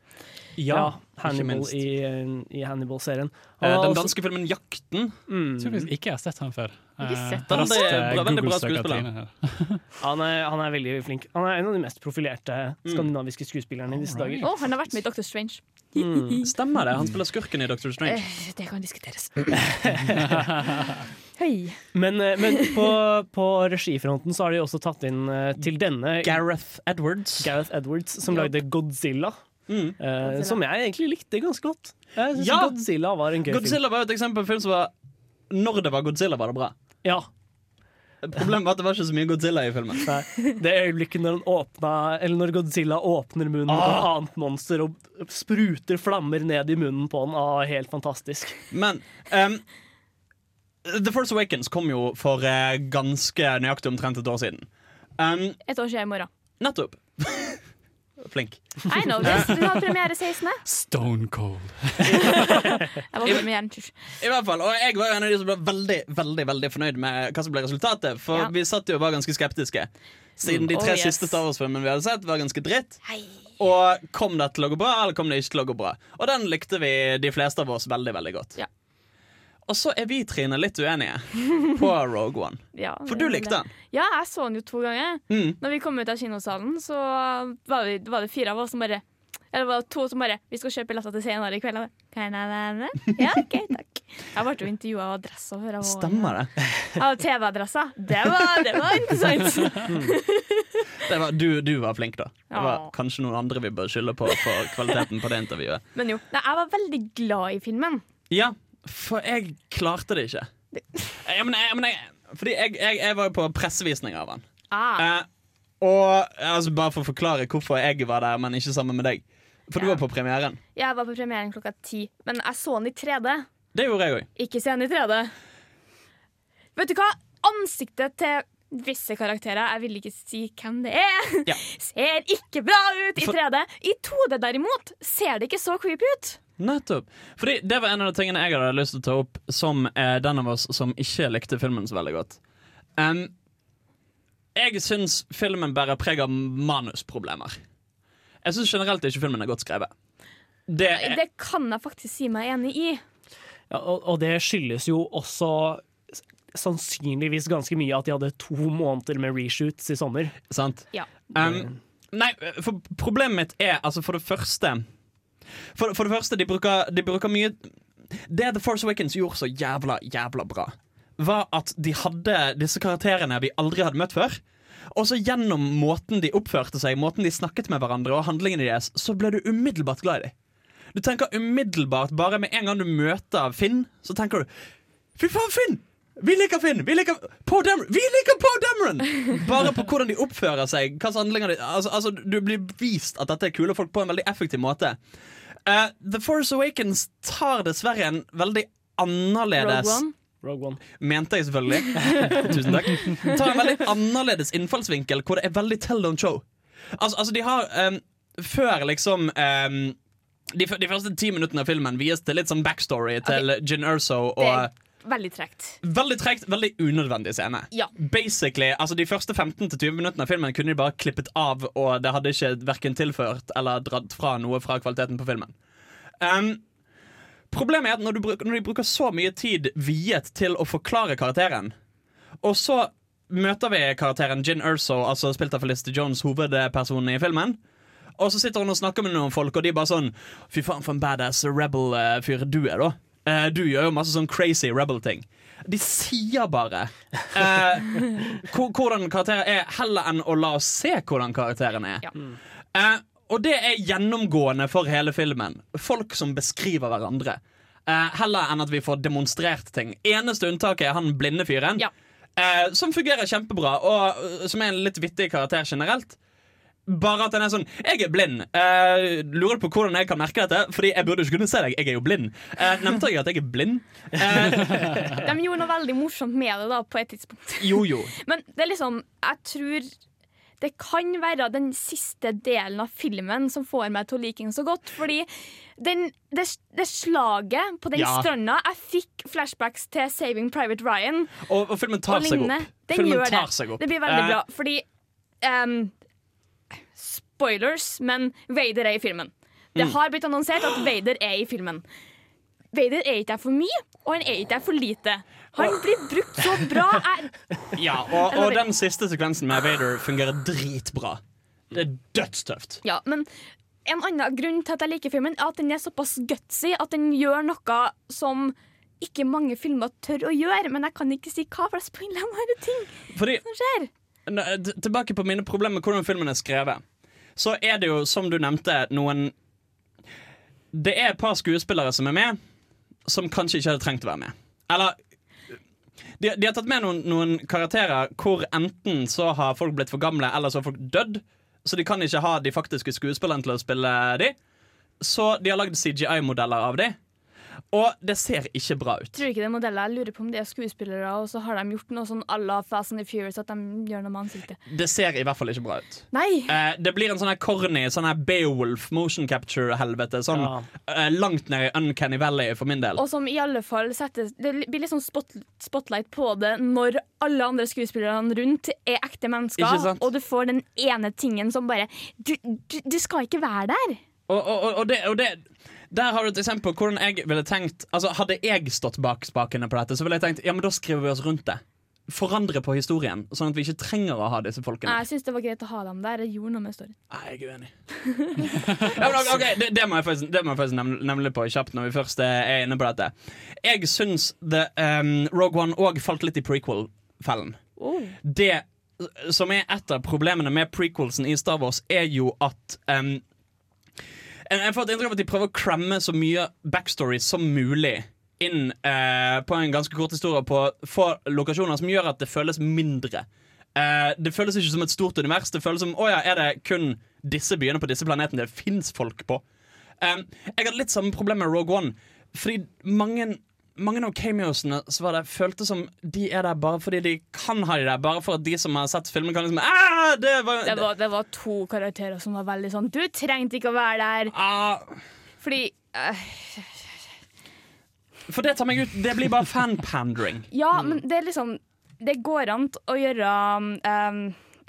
Ja, Hannibal i, i Hannibal-serien. Eh, den den også- danske filmen 'Jakten'. mm, tror ikke jeg har sett han før. Ikke Eh, sett han. Det er eh, bra- veldig bra skuespiller. Han, er, han er veldig flink. Han er en av de mest profilerte skandinaviske skuespillerne i disse dager. Oh, han har vært med i Doctor Strange. Mm. Stemmer det? Han spiller skurken i Doctor Strange. Eh, det kan diskuteres. Hei. Men, eh, men på, på regifronten så har de også tatt inn eh, til denne Gareth Edwards. Gareth Edwards, som yep. lagde Godzilla. Mm. eh, som jeg egentlig likte ganske godt. Jeg synes Ja! Godzilla var en gøy Godzilla var et eksempel på en film som var Når det var Godzilla, var det bra. Ja, Problemet var at det var ikke så mye Godzilla i filmen. nei, Det øyeblikket når, han åpna, eller når Godzilla åpner munnen På et Ah. annet monster og spruter flammer ned i munnen på den, ah, helt fantastisk. Men um, The Force Awakens kom jo for uh, ganske nøyaktig omtrent et år siden. Um, Et år siden i morgen. nettopp. Flink. I know this. Du har premiere 16. Stone Cold. Jeg var premieren. I hvert fall, og Jeg var jo en av de som ble veldig veldig, veldig fornøyd med hva som ble resultatet. For Ja. vi satt jo og var ganske skeptiske. Siden de Oh, tre yes. siste Star Wars-filmene vi hadde sett, var ganske dritt. Hei. Og kom det til å gå bra, eller kom det ikke til å gå bra? Og den likte vi, de fleste av oss, veldig, veldig godt. Ja. Og så er vi, Trine, litt uenige på Rogue One. Ja, For du likte den. Ja, jeg så den jo to ganger. Mm. Når vi kom ut av kinosalen, så var, vi, var det fire av oss som bare Eller var det to som bare Vi skal kjøpe billetter til senere i kveld. Kan jeg være med? Ja, OK, takk. Jeg ble jo intervjua av adressa før jeg var Stemmer det. Av TV-adressa. Det var, det var interessant. det var, du, du var flink, da. Det var kanskje noen andre vi bør skylde på for kvaliteten på det intervjuet. Men jo. Nei, jeg var veldig glad i filmen. Ja, for jeg klarte det ikke. Jeg, men, jeg, men jeg, fordi jeg, var jo på pressevisning av den. Ah. Eh, og altså, Bare for å forklare hvorfor jeg var der, men ikke sammen med deg. For du var på premieren. Jeg var på premieren klokka ti, men jeg så den i 3D. Det gjorde jeg òg. Ikke se den i 3D. Vet du hva? Ansiktet til visse karakterer, jeg vil ikke si hvem det er, Ja. ser ikke bra ut i 3D. I 2D derimot ser det ikke så creepy ut. Nettopp. Fordi Det var en av de tingene jeg hadde lyst til å ta opp som eh, den av oss som ikke likte filmen så veldig godt. Um, jeg syns filmen bærer preg av manusproblemer. Jeg syns generelt ikke filmen er godt skrevet. Det er, Det kan jeg faktisk si meg enig i. Ja, og, og det skyldes jo også sannsynligvis ganske mye at de hadde to måneder med reshoots i sommer. sant? Ja. Um, nei, for problemet mitt er altså for det første For, for det første, de bruker, de bruker mye Det The Force Awakens gjorde så jævla, jævla bra, var at de hadde disse karakterene vi aldri hadde møtt før. Og så gjennom måten de oppførte seg, måten de snakket med hverandre, og handlingene deres, så ble du umiddelbart glad i dem. Du tenker umiddelbart, bare med en gang du møter Finn, så tenker du Fy faen, Finn! Vi liker Finn! Vi liker Paul Dameron! Vi liker Paul Dameron! Bare på hvordan de oppfører seg. Altså, altså, Du blir vist at dette er kule folk på en veldig effektiv måte. Eh, The Force Awakens tar dessverre en veldig annerledes Rogue One. Rogue One. Mente jeg selvfølgelig. Tusen takk. Tar en veldig annerledes innfallsvinkel hvor det er veldig tell don't show. Altså, altså de har um, Før liksom um, de, de første ti minuttene av filmen vies til litt sånn backstory til Gin Erso. Og veldig tregt. Veldig tregt, veldig unødvendig scene. Ja. Basically, altså De første 15-20 minuttene av filmen kunne de bare klippet av, og det hadde ikke verken tilført eller dratt fra noe fra kvaliteten på filmen. Um, problemet er at når, du bruk, når de bruker så mye tid viet til å forklare karakteren, og så møter vi karakteren Gin Erso, altså spilt av Felicity Jones, hovedpersonen i filmen. Og så sitter hun og snakker med noen folk, og de bare sånn Fy faen, for en badass rebel-fyr du er, da. Eh, du gjør jo masse sånn crazy rebel-ting. De sier bare uh, hvordan karakterer er, heller enn å la oss se hvordan karakterene er. Ja. Uh, og det er gjennomgående for hele filmen. Folk som beskriver hverandre. Heller enn at vi får demonstrert ting. Eneste unntaket er han blinde fyren. Ja. Som fungerer kjempebra, og som er en litt vittig karakter generelt. Bare at den er sånn Jeg er blind. Uh, lurer på hvordan jeg kan merke dette? Fordi jeg burde ikke kunne se deg. Jeg er jo blind. Uh, nevnte jeg at jeg er blind? Uh. De gjorde noe veldig morsomt med det da på et tidspunkt. jo, jo. Men det er liksom Jeg tror det kan være den siste delen av filmen som får meg til å like den så godt. Fordi den, det, det slaget på den Ja. stranda Jeg fikk flashbacks til Saving Private Ryan. Og, og filmen tar og seg opp. Den filmen gjør tar det. Det blir veldig bra. Fordi ehm, Spoilers, men Vader er i filmen. Det Mm. har blitt annonsert at Vader er i filmen. Vader er ikke der for mye, og han er ikke der for lite. Han blir brukt så bra. Ja, og, og den siste sekvensen med Vader fungerer dritbra. Det er dødstøft. Ja, men en annen grunn til at jeg liker filmen, er at den er såpass gutsy at den gjør noe som ikke mange filmer tør å gjøre. Men jeg kan ikke si hva, for jeg spoiler mange ting Fordi som skjer. Tilbake på mine problemer med hvordan filmen er skrevet. Så er det jo, som du nevnte, noen Det er et par skuespillere som er med, som kanskje ikke hadde trengt å være med. Eller de, de har tatt med noen, noen karakterer hvor enten så har folk blitt for gamle, eller så har folk dødd. Så de kan ikke ha de faktiske skuespillerne til å spille de. Så de har lagd CGI-modeller av de. Og det ser ikke bra ut. Tror ikke det er modeller. Jeg lurer på om det er skuespillere, og så har de gjort noe sånn à la Fast and the Furious, at de gjør noe med ansiktet. Det ser i hvert fall ikke bra ut. Nei! Eh, det blir en sånn her corny sånn her Beowulf motion capture-helvete. Sånn Ja. eh, langt ned i Uncanny Valley for min del. Og som i alle fall setter Det blir litt sånn spot, spotlight på det når alle andre skuespillerne rundt er ekte Ikke mennesker, sant? og du får den ene tingen som bare Du, du, du skal ikke være der! Og, og, og, det, og det Der har du et eksempel på hvordan jeg ville tenkt Altså Hadde jeg stått bak spakene på dette, så ville jeg tenkt Ja, men da skriver vi oss rundt det. Forandre på historien, sånn at vi ikke trenger å ha disse folkene. Nei, jeg syns det var greit å ha dem der. Det gjorde noe med storyen. Nei, jeg er uenig. ja, men, okay, det, det må jeg faktisk, det må jeg faktisk nemlig, nemlig på kjapt når vi først er inne på dette. Jeg syns the, um, Rogue One òg falt litt i prequel-fellen. Det som er et av problemene med prequelsen i Star Wars, er jo at um, Jeg får et inntrykk av at de prøver å cramme så mye backstory som mulig inn eh, på en ganske kort historie på få lokasjoner, som gjør at det føles mindre. Eh, det føles ikke som et stort univers. Det føles som, å ja, Er det kun disse byene på disse planetene det fins folk på? Um, jeg hadde litt samme problem med Rogue One. Fordi mange, mange av cameosene så var det, føltes som de er der bare fordi de kan ha de der. Bare for at de som har sett filmen, kan liksom ah, det var, Det var, det var to karakterer som var veldig sånn Du trengte ikke å være der! ah, Fordi uh, For det tar meg ut. Det blir bare fanpandering. Ja, men det er liksom Det går an å gjøre um,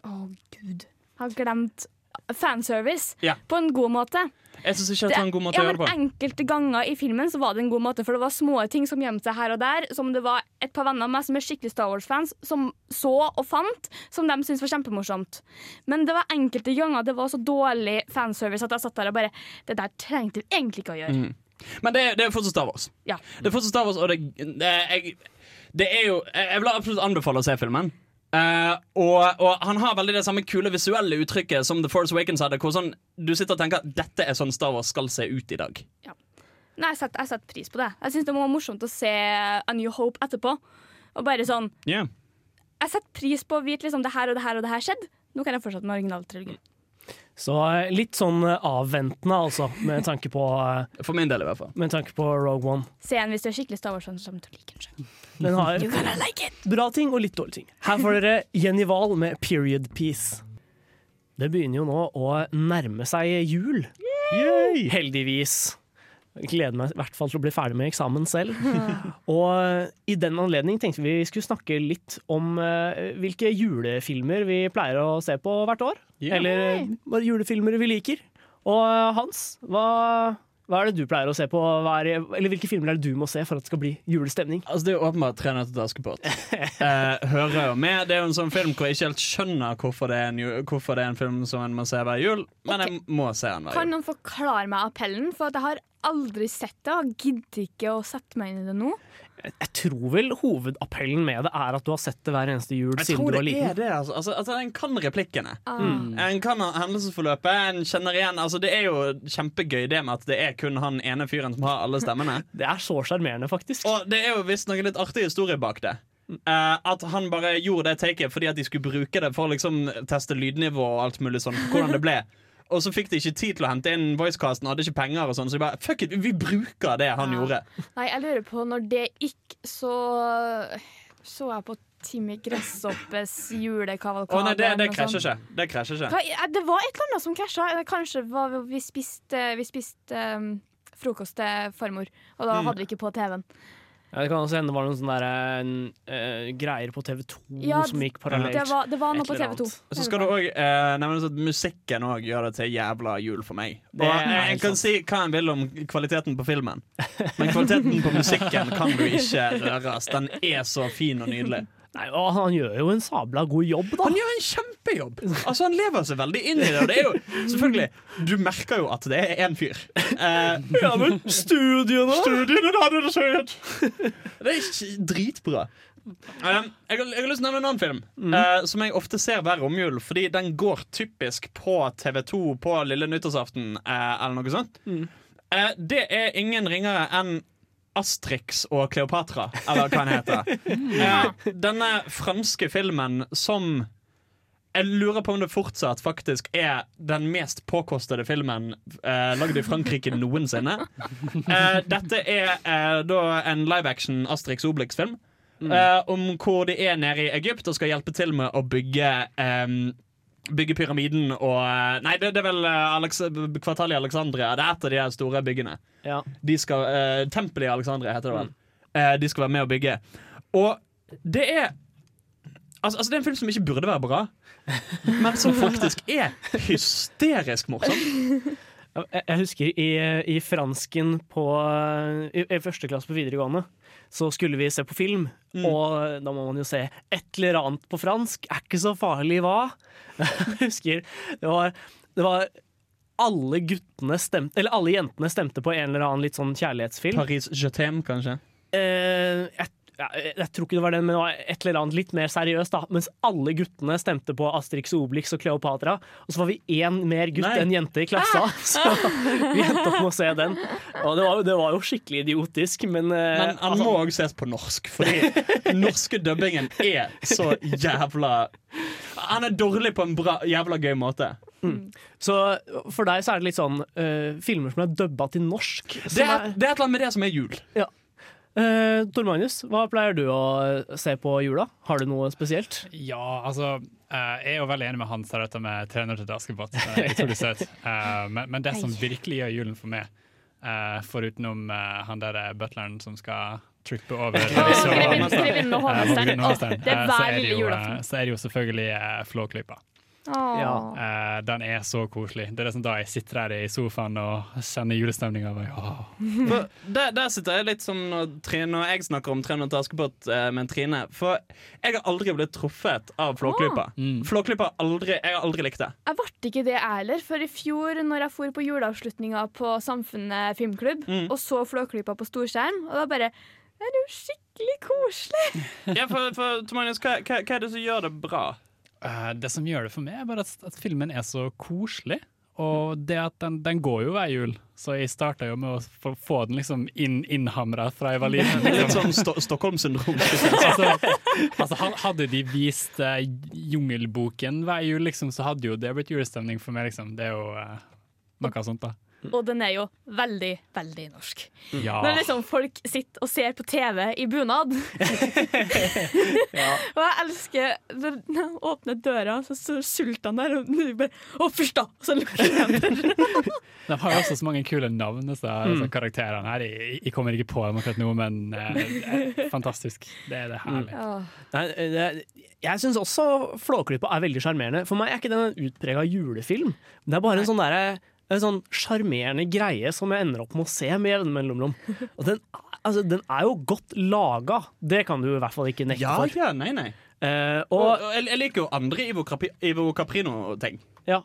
Å, gud. Jeg har glemt fanservice Ja. på en god måte. Jeg syns ikke det var en god måte ja, å gjøre det på. Enkelte ganger i filmen så var det en god måte, for det var små ting som gjemte seg her og der. Som det var et par venner av meg som er skikkelig Star Wars-fans, som så og fant, som de syntes var kjempemorsomt. Men det var enkelte ganger det var så dårlig fanservice at jeg satt der og bare Det der trengte vi egentlig ikke å gjøre. Men det, det er fortsatt Star Wars. Ja. Det er fortsatt Star Wars, og det, det, jeg, det er jo jeg vil absolutt anbefale å se filmen. Eh, og, og han har veldig det samme kule visuelle uttrykket som The Force Awakens hadde. Hvor sånn, du sitter og tenker at dette er sånn Star Wars skal se ut i dag. Nei, jeg setter, jeg setter pris på det. Jeg syns det var morsomt å se A New Hope etterpå. Og bare sånn Yeah. Jeg setter pris på å vite liksom det her og det her og det her skjedde. Nå kan jeg fortsette med originaltrilogien. Så eh, litt sånn eh, avventende, altså, med tanke på, eh, For min del, i hvert fall. med tanke på Rogue One. Se en hvis du er skikkelig Star Wars-fan. så kommer du til å like den. Den har like bra ting og litt dårlige ting. Her får dere Jenny Wahl med 'Period Piece'. Det begynner jo nå å nærme seg jul. Heldigvis. Jeg gleder meg i hvert fall til å bli ferdig med eksamen selv. Og i den anledning tenkte vi vi skulle snakke litt om eh, hvilke julefilmer vi pleier å se på hvert år. Yeah. Eller bare julefilmer vi liker. Og eh, Hans, hva, hva er det du pleier å se på? Hva er, eller hvilke filmer er det du må se for at det skal bli julestemning? Altså, det er jo åpenbart 'Tre nøtter til Askepott'. Eh, hører jo med. Det er jo en sånn film hvor jeg ikke helt skjønner hvorfor det er en, hvorfor det er en film som en må se hver jul, men okay. jeg må se den hver Kan noen forklare meg appellen? For at jeg har aldri sett det og gidder ikke å sette meg inn i det nå. Jeg tror vel hovedappellen med det er at du har sett det hver eneste jul Jeg siden tror du var det er det. Altså. Altså, altså, en kan replikkene. Ah. En kan hendelsesforløpet. En kjenner igjen altså, Det er jo kjempegøy det med at det er kun han ene fyren som har alle stemmene. Det er så sjarmerende, faktisk. Og det er jo visst noen litt artig historie bak det. Uh, at han bare gjorde det taket fordi at de skulle bruke det for å liksom teste lydnivå og alt mulig sånn. Hvordan det ble Og så fikk de ikke tid til å hente inn voicecasten, hadde ikke penger og sånn, så de bare fuck it, vi bruker det han Ja. gjorde. Nei, jeg lurer på når det gikk, så så jeg på Timmy Gresshoppes julekavalkade. Å nei, det, det krasjer ikke. Det krasjer ikke. Hva, det var et eller annet som krasja. Kanskje var vi spiste, vi spiste um, frokost til farmor, og da Mm. hadde vi ikke på TV-en. Ja, det kan også hende det var noen sånne der, uh, greier på TV2 Ja, som gikk parallelt. Det var, det var noe på TV2. Så skal du òg uh, nevne at musikken òg gjør det til jævla jul for meg. Og En kan sant. si hva en vil om kvaliteten på filmen, men kvaliteten på musikken kan du ikke røres. Den er så fin og nydelig. Nei, og han gjør jo en sabla god jobb, da. Han gjør en kjempejobb! Altså Han lever seg veldig inn i det. Og det er jo, selvfølgelig, Du merker jo at det er én fyr. Eh, Ja, men studiene Studiene hadde det ut! Det er ikke dritbra. Um, jeg, har, jeg har lyst til å nevne en annen film eh, som jeg ofte ser hver romjul. Fordi den går typisk på TV2 på lille nyttårsaften uh, eller noe sånt. Eh, det er ingen ringere enn Astrix og Kleopatra, eller hva den heter. Eh, denne franske filmen som jeg lurer på om det fortsatt faktisk er den mest påkostede filmen eh, lagd i Frankrike noensinne. Eh, dette er eh, da en live action Asterix Obelix-film. eh, om hvor de er nede i Egypt og skal hjelpe til med å bygge eh, Bygge pyramiden og eh, Nei, det, det er vel eh, Alex, kvartalet i Alexandria. Det er et av de store byggene. Ja. De skal, eh, Tempelet i Alexandria heter det vel. Eh, de skal være med å bygge. Og det er Altså, altså Det er en film som ikke burde være bra, men som faktisk er hysterisk morsom. Jeg jeg husker i, i fransken på i, i første klasse på videregående, så skulle vi se på film. Og da må man jo se et eller annet på fransk. Er ikke så farlig, hva? Jeg husker det var, det var alle guttene stemte Eller alle jentene stemte på en eller annen litt sånn kjærlighetsfilm. Paris Je t'aime, kanskje. Eh, jeg, ja, jeg tror ikke det var den, men det var et eller annet litt mer seriøst. da Mens alle guttene stemte på Asterix og Obelix og Kleopatra. Og så var vi én mer gutt Nei. enn jente i klassa. Så vi endte opp med å se den. Og det var, det var jo skikkelig idiotisk, men, eh, Men han må òg ses på norsk, fordi den norske dubbingen er så jævla Han er dårlig på en bra, jævla gøy måte. Så for deg så er det litt sånn uh, filmer som er dubba til norsk. Det er, er, det er et eller annet med det som er jul. Eh, Tor Magnus, hva pleier du å se på jula? Har du noe spesielt? Ja, altså eh, Jeg er jo veldig enig med Hans her, dette med 300 til Askepott. Uh, utrolig søt. Eh, men, men det som virkelig gjør julen for meg, uh, forutenom eh, han der eh, butleren som skal trippe over så- eh, Det er eh, hver det lille jo, julaften. eh, Så er det jo selvfølgelig uh, Flåklypa. Ja. Eh, den er så koselig. Det er liksom da jeg sitter der i sofaen og kjenner julestemninga. der, der sitter jeg litt som når, Trine, når jeg snakker om 300 til Askepott eh, med Trine. For jeg har aldri blitt truffet av Flåklypa. Mm. Flåklypa aldri, jeg har aldri likt det. Jeg ble ikke det jeg heller, for i fjor når jeg for på juleavslutninga på Samfunnet filmklubb Mm. og så Flåklypa på storskjerm, og da bare Det er jo skikkelig koselig! Ja, for, for Tomanius, hva, hva, hva er det som gjør det bra? Eh, det som gjør det for meg, er bare at, at filmen er så koselig. Og det at den, den går jo hver jul, så jeg starta jo med å få, den liksom inn, innhamra fra jeg var liten. Litt Liksom. sånn st Stockholm-syndrom. altså, altså, hadde de vist uh, Jungelboken hver jul, liksom, så hadde jo det blitt julestemning for meg. Liksom. Det er jo uh, noe sånt, da. Og den er jo veldig, veldig norsk. Ja. Når liksom folk sitter og ser på TV i bunad. Og jeg elsker når jeg åpner døra, så står sultan der, og bare Å, fysj, da! Og så lukker jeg døra. De har jo også så mange kule navn, disse, mm. karakterene her. Jeg, jeg kommer ikke på dem akkurat nå, men eh, er fantastisk. Det er det herlig. Mm. Nei, jeg syns også Flåklypa er veldig sjarmerende. For meg er ikke den en utprega julefilm. Det er bare en sånn derre en sånn sjarmerende greie som jeg ender opp med å se med jevne mellomrom. Og den, altså, den er jo godt laga, det kan du i hvert fall ikke nekte Ja, for. ja, nei, nei. Eh, Og, og, og jeg, liker jo andre Ivo, Capri, Ivo Caprino-ting. ja.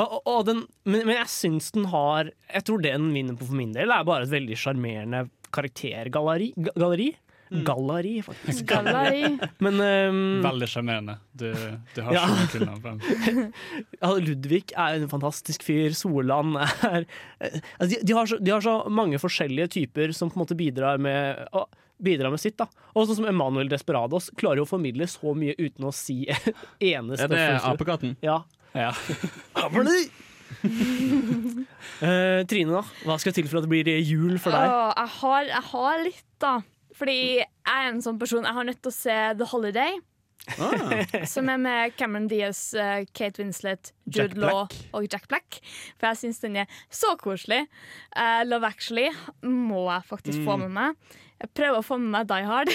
og, den, men, men jeg syns den har Jeg tror det den vinner på for min del, er bare et veldig sjarmerende karaktergalleri. galleri. Galleri, faktisk. Galleri. Men um, Veldig sjarmerende. Du, du har Ja. så ja, Ludvig er en fantastisk fyr. Solan er eh, altså, de, de, har så, de har så mange forskjellige typer som på en måte bidrar med å, bidrar med sitt. da Og sånn som Emanuel Desperados klarer jo å formidle så mye uten å si et eneste Er det apekatten? Ja. Ja. uh, Trine, da? Hva skal til for at det blir jul for deg? Åh, jeg, har, jeg har litt, da. Fordi jeg er en sånn person Jeg har nødt til å se The Holiday, Ah. som er med Cameron Diaz, eh, Kate Winslet, Jack Jude Law Black. og Jack Black. For jeg syns den er så koselig. Uh, Love Actually må jeg faktisk få med meg. Jeg prøver å få med meg Die Hard.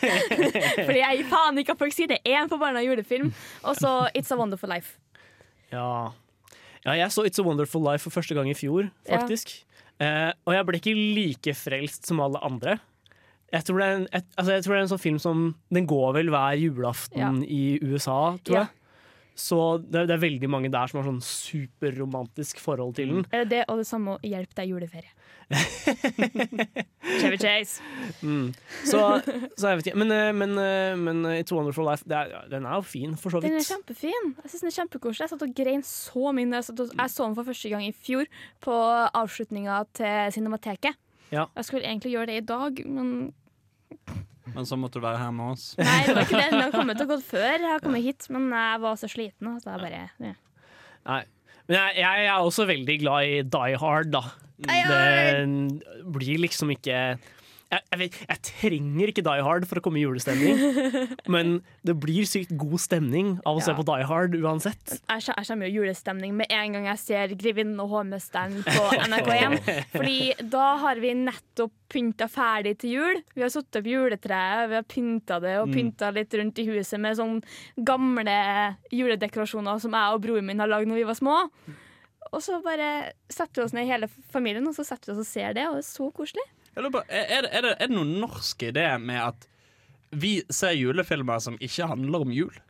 Fordi jeg gir faen ikke at folk sier det er en forbanna julefilm. Og så It's a Wonderful Life. Ja. ja, jeg så It's a Wonderful Life for første gang i fjor, faktisk. Eh, og jeg ble ikke like frelst som alle andre. Jeg tror, det en, et, altså jeg tror det er en sånn film som Den går vel hver julaften i USA, tror Ja. jeg. Så det, det er veldig mange der som har sånn superromantisk forhold til den. Er det det og det samme å hjelpe deg juleferie? Chevy Chase. Mm. Så, så jeg vet ikke. Men, eh, men, eh, men It's Wonderful Life, det er, den er jo fin, for så Den er vidt. kjempefin. Jeg synes den er kjempekoselig. Jeg satt og grein så mye. Jeg, og, jeg så den for første gang i fjor, på avslutninga til Cinemateket. Ja. Jeg skulle egentlig gjøre det i dag, men Men så måtte du være her med oss. nei, det var ikke det. Den har kommet og gått før jeg har kommet hit, men jeg var så sliten. Så jeg bare ja. Nei. Men jeg, jeg er også veldig glad i Die Hard, da. Det blir liksom ikke jeg, jeg, jeg trenger ikke Die Hard for å komme i julestemning, men det blir sykt god stemning av å se på Die Hard uansett. Jeg jeg kommer jo julestemning med en gang jeg ser 'Grevinnen og hovmesteren' på NRK1. Fordi da har vi nettopp pynta ferdig til jul. Vi har satt opp juletreet, vi har pynta det og pynta litt rundt i huset med sånne gamle juledekorasjoner som jeg og broren min har lagd når vi var små. Og så bare setter vi oss ned hele familien og så setter vi oss og ser det, og det er så koselig. På, er, det, er, det, er det noen norsk idé med at vi ser julefilmer som ikke handler om jul?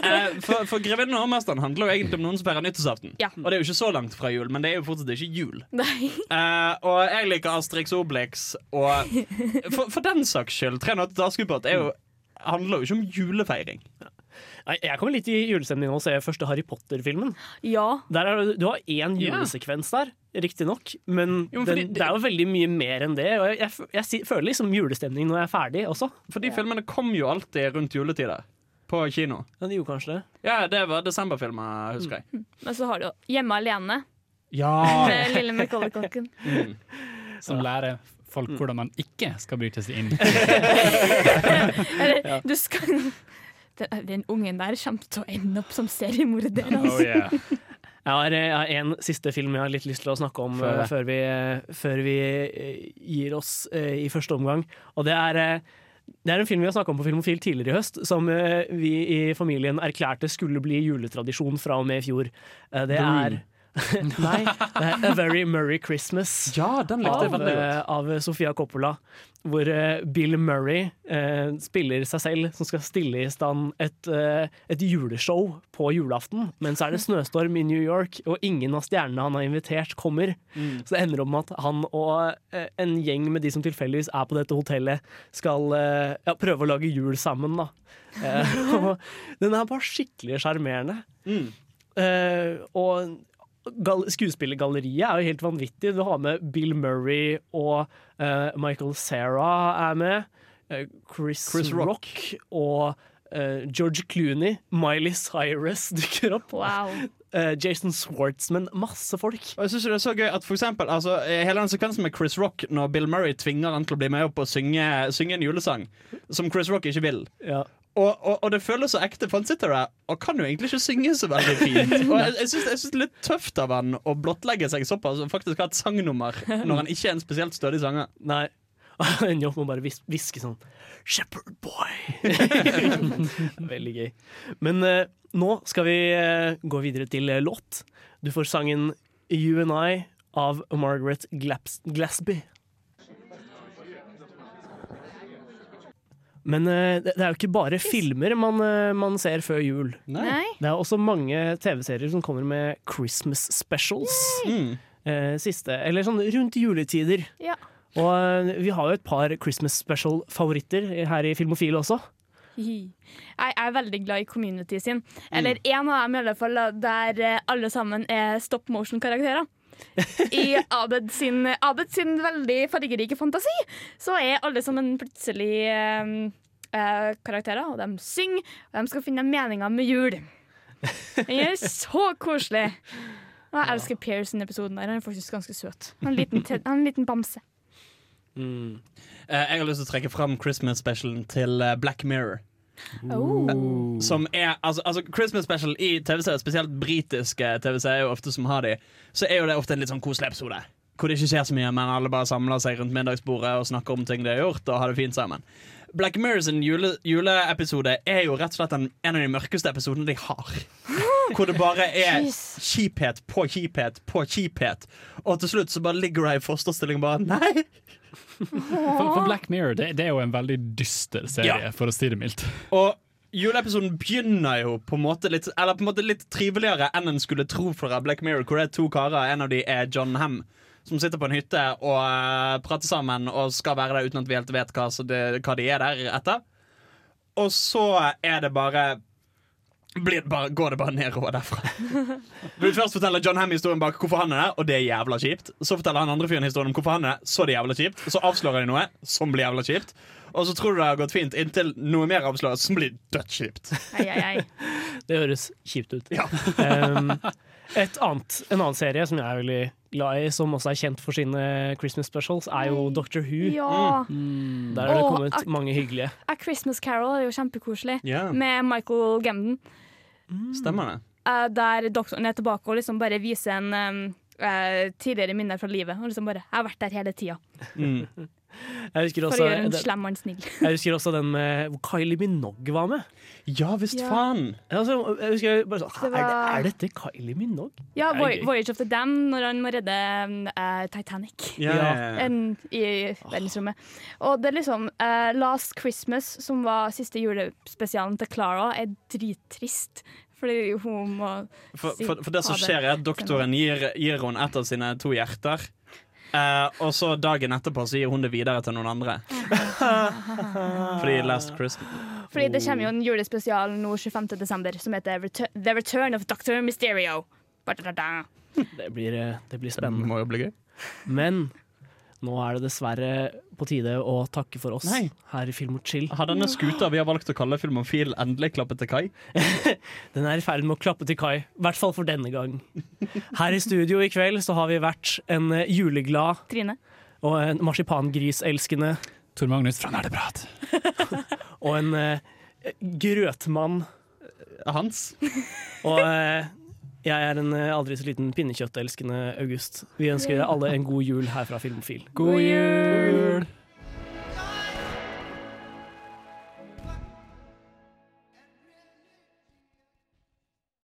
Eh, for for 'Grevinnen og hovmesteren' handler jo egentlig om noen som feirer nyttårsaften. Ja. Og det er jo ikke så langt fra jul, men det er jo fortsatt ikke jul. Eh, og jeg liker Asterix Obelix, og for, for den saks skyld, 'Tre nøtter til Askepott' er handler jo ikke om julefeiring. Nei, Jeg kommer litt i julestemning nå og ser første Harry Potter-filmen. Ja. Er, Du har én julesekvens der, riktignok, men Jo, men den, det- det er jo veldig mye mer enn det. Og jeg, jeg, jeg, føler liksom julestemning når jeg er ferdig også. For de filmene kom jo alltid rundt juletider. På kino. Ja, de gjorde kanskje det. Ja, det var desemberfilmer, husker jeg. Men så har du jo 'Hjemme alene' Ja! med lille Macaulay-kokken. Mm. Som lærer folk hvordan man ikke skal bryte seg inn. Eller, du skal den, den ungen der kommer til å ende opp som seriemorder. Altså. Oh, yeah. Jeg har, jeg har en siste film jeg har litt lyst til å snakke om Før eh, før vi, eh, før vi eh, gir oss eh, i første omgang. Og det er, eh, det er en film vi har snakka om på Filmofil tidligere i høst, som eh, vi i familien erklærte skulle bli juletradisjon fra og med i fjor. Eh, Det er Nei, A Very Murray Christmas. ja, Av, eh, av Sofia Coppola, hvor eh, Bill Murray eh, spiller seg selv, som skal stille i stand et, eh, et juleshow på julaften. Men så er det snøstorm i New York, og ingen av stjernene han har invitert, kommer. Så det ender opp med at han og en gjeng med de som tilfeldigvis er på dette hotellet, skal ja, prøve å lage jul sammen. Da. Eh, den er bare skikkelig sjarmerende. Mm. Eh, og skuespillergalleriet er jo helt vanvittig. Du har med Bill Murray og uh, Michael Cera er med. Uh, Chris, Chris Rock. Rock. og uh, George Clooney. Miley Cyrus dukker opp. Wow. Jason Swartzman. Masse folk. Og jeg synes det er så gøy at for eksempel, altså, Hele den sekvensen med Chris Rock når Bill Murray tvinger han til å bli med opp og synge, synge en julesang som Chris Rock ikke vil. Ja. Og, og, og det føles så ekte, for han sitter der og kan jo egentlig ikke synge så veldig fint. Og jeg, jeg syns jeg synes det er litt tøft av han å blottlegge seg såpass og faktisk ha et sangnummer når han ikke er en spesielt stødig sanger. Nei. Han jobb med å bare vis sånn Shepherd boy. Veldig gøy. Men uh, nå skal vi uh, gå videre til eh, låt. Du får sangen You and I av Margaret Glaps Glasby. Men eh, det er jo ikke bare filmer man, eh, man ser før jul. Nei. Det er også mange TV-serier som kommer med Christmas specials. Mm. Eh, siste, eller sånn rundt juletider. Ja. Og vi har jo et par Christmas special-favoritter her i Filmofil også. Jeg er veldig glad i Community sin. Eller en av dem, i alle fall, der alle sammen er stop motion-karakterer. I Abed sin, Abed sin veldig fargerike fantasi så er alle sammen plutselig eh, eh, karakterer, og de synger, og de skal finne meninga med jul. Den er så koselig. Og jeg elsker Pierce i episoden der. Han er faktisk ganske søt. Han er en liten, en liten bamse. Mm. Eh, Jeg har lyst til å trekke fram Christmas specialen til eh, Black Mirror. Oh. Som er, altså, altså Christmas special i TV-serier, spesielt britiske TV-serier, er ofte som har de, så er jo det ofte en litt sånn koselig episode. Hvor det ikke skjer så mye, men alle bare samler seg rundt middagsbordet og snakker om ting de har gjort, og har det fint sammen. Black Mirror sin jule, juleepisode er jo rett og slett en, en av de mørkeste episodene de har. Hvor det bare er kjiphet på kjiphet på kjiphet. Og til slutt så bare ligger hun i fosterstilling og bare Nei! For, for Black Mirror det, det er jo en veldig dyster serie, Ja. for å si det mildt. Og juleepisoden begynner jo på en måte litt Eller på en måte litt triveligere enn en skulle tro fra Black Mirror, hvor det er to karer. En av de er John Ham, som sitter på en hytte og uh, prater sammen og skal være der uten at vi helt vet hva, så det, hva de er der etter. Og så er det bare det bare, går det bare nedover derfra. Vil først fortelle John Ham historien bak hvorfor han er der, og det er jævla kjipt. Så forteller han andre fyren historien om hvorfor han er der, så er jævla kjipt. Så avslører de noe som blir jævla kjipt. Og så tror du det har gått fint inntil noe mer avsløres som blir dødskjipt. Det høres kjipt ut. Ja. Um, et annet, en annen serie som jeg er veldig glad i, som også er kjent for sine Christmas specials, er jo Doctor Who. Ja. Der har det kommet mange hyggelige. A Christmas Carol er jo kjempekoselig. yeah. Med Michael Gambon. Stemmer det. eh, der doktoren er tilbake og liksom bare viser en um, eh, tidligere minner fra livet. Og liksom bare 'Jeg har vært der hele tida Mm. Jeg husker for også, å gjøre en den, slem mann snill'. jeg husker også den med hvor Kylie Minogue var med. Ja visst Ja. faen! Altså, jeg husker bare sånn, Det er, var- er dette Kylie Minogue? Ja, Voy gøy. Voyage of the Dam, når han må redde eh, Titanic. Ja, ja, I verdensrommet. Og det er liksom eh, Last Christmas, som var siste julespesialen til Clara, er drittrist. Fordi hun må For, si for, for det som skjer, er at doktoren gir, gir hun et av sine to hjerter. Uh, og så dagen etterpå så gir hun det videre til noen andre. Fordi Last Christmas Fordi det kommer jo en julespesial nå 25. desember som heter The Return of Dr. Mysterio. Det blir, eh, det blir Det spennende. må jo bli gøy. Men nå er det dessverre på tide å takke for oss Nei. her i Film og Chill. Har denne skuta vi har valgt å kalle Filmofil, endelig klappet til kai? Den er i ferd med å klappe til kai, i hvert fall for denne gang. Her i studio i kveld så har vi vært en eh, juleglad Trine. og en marsipangriselskende Tor Magnus fra Nerdeprat. og en eh, grøtmann. Hans? Og eh, jeg er en eh, aldri så liten pinnekjøttelskende August. Vi ønsker alle en god jul her fra Filmofil. God jul!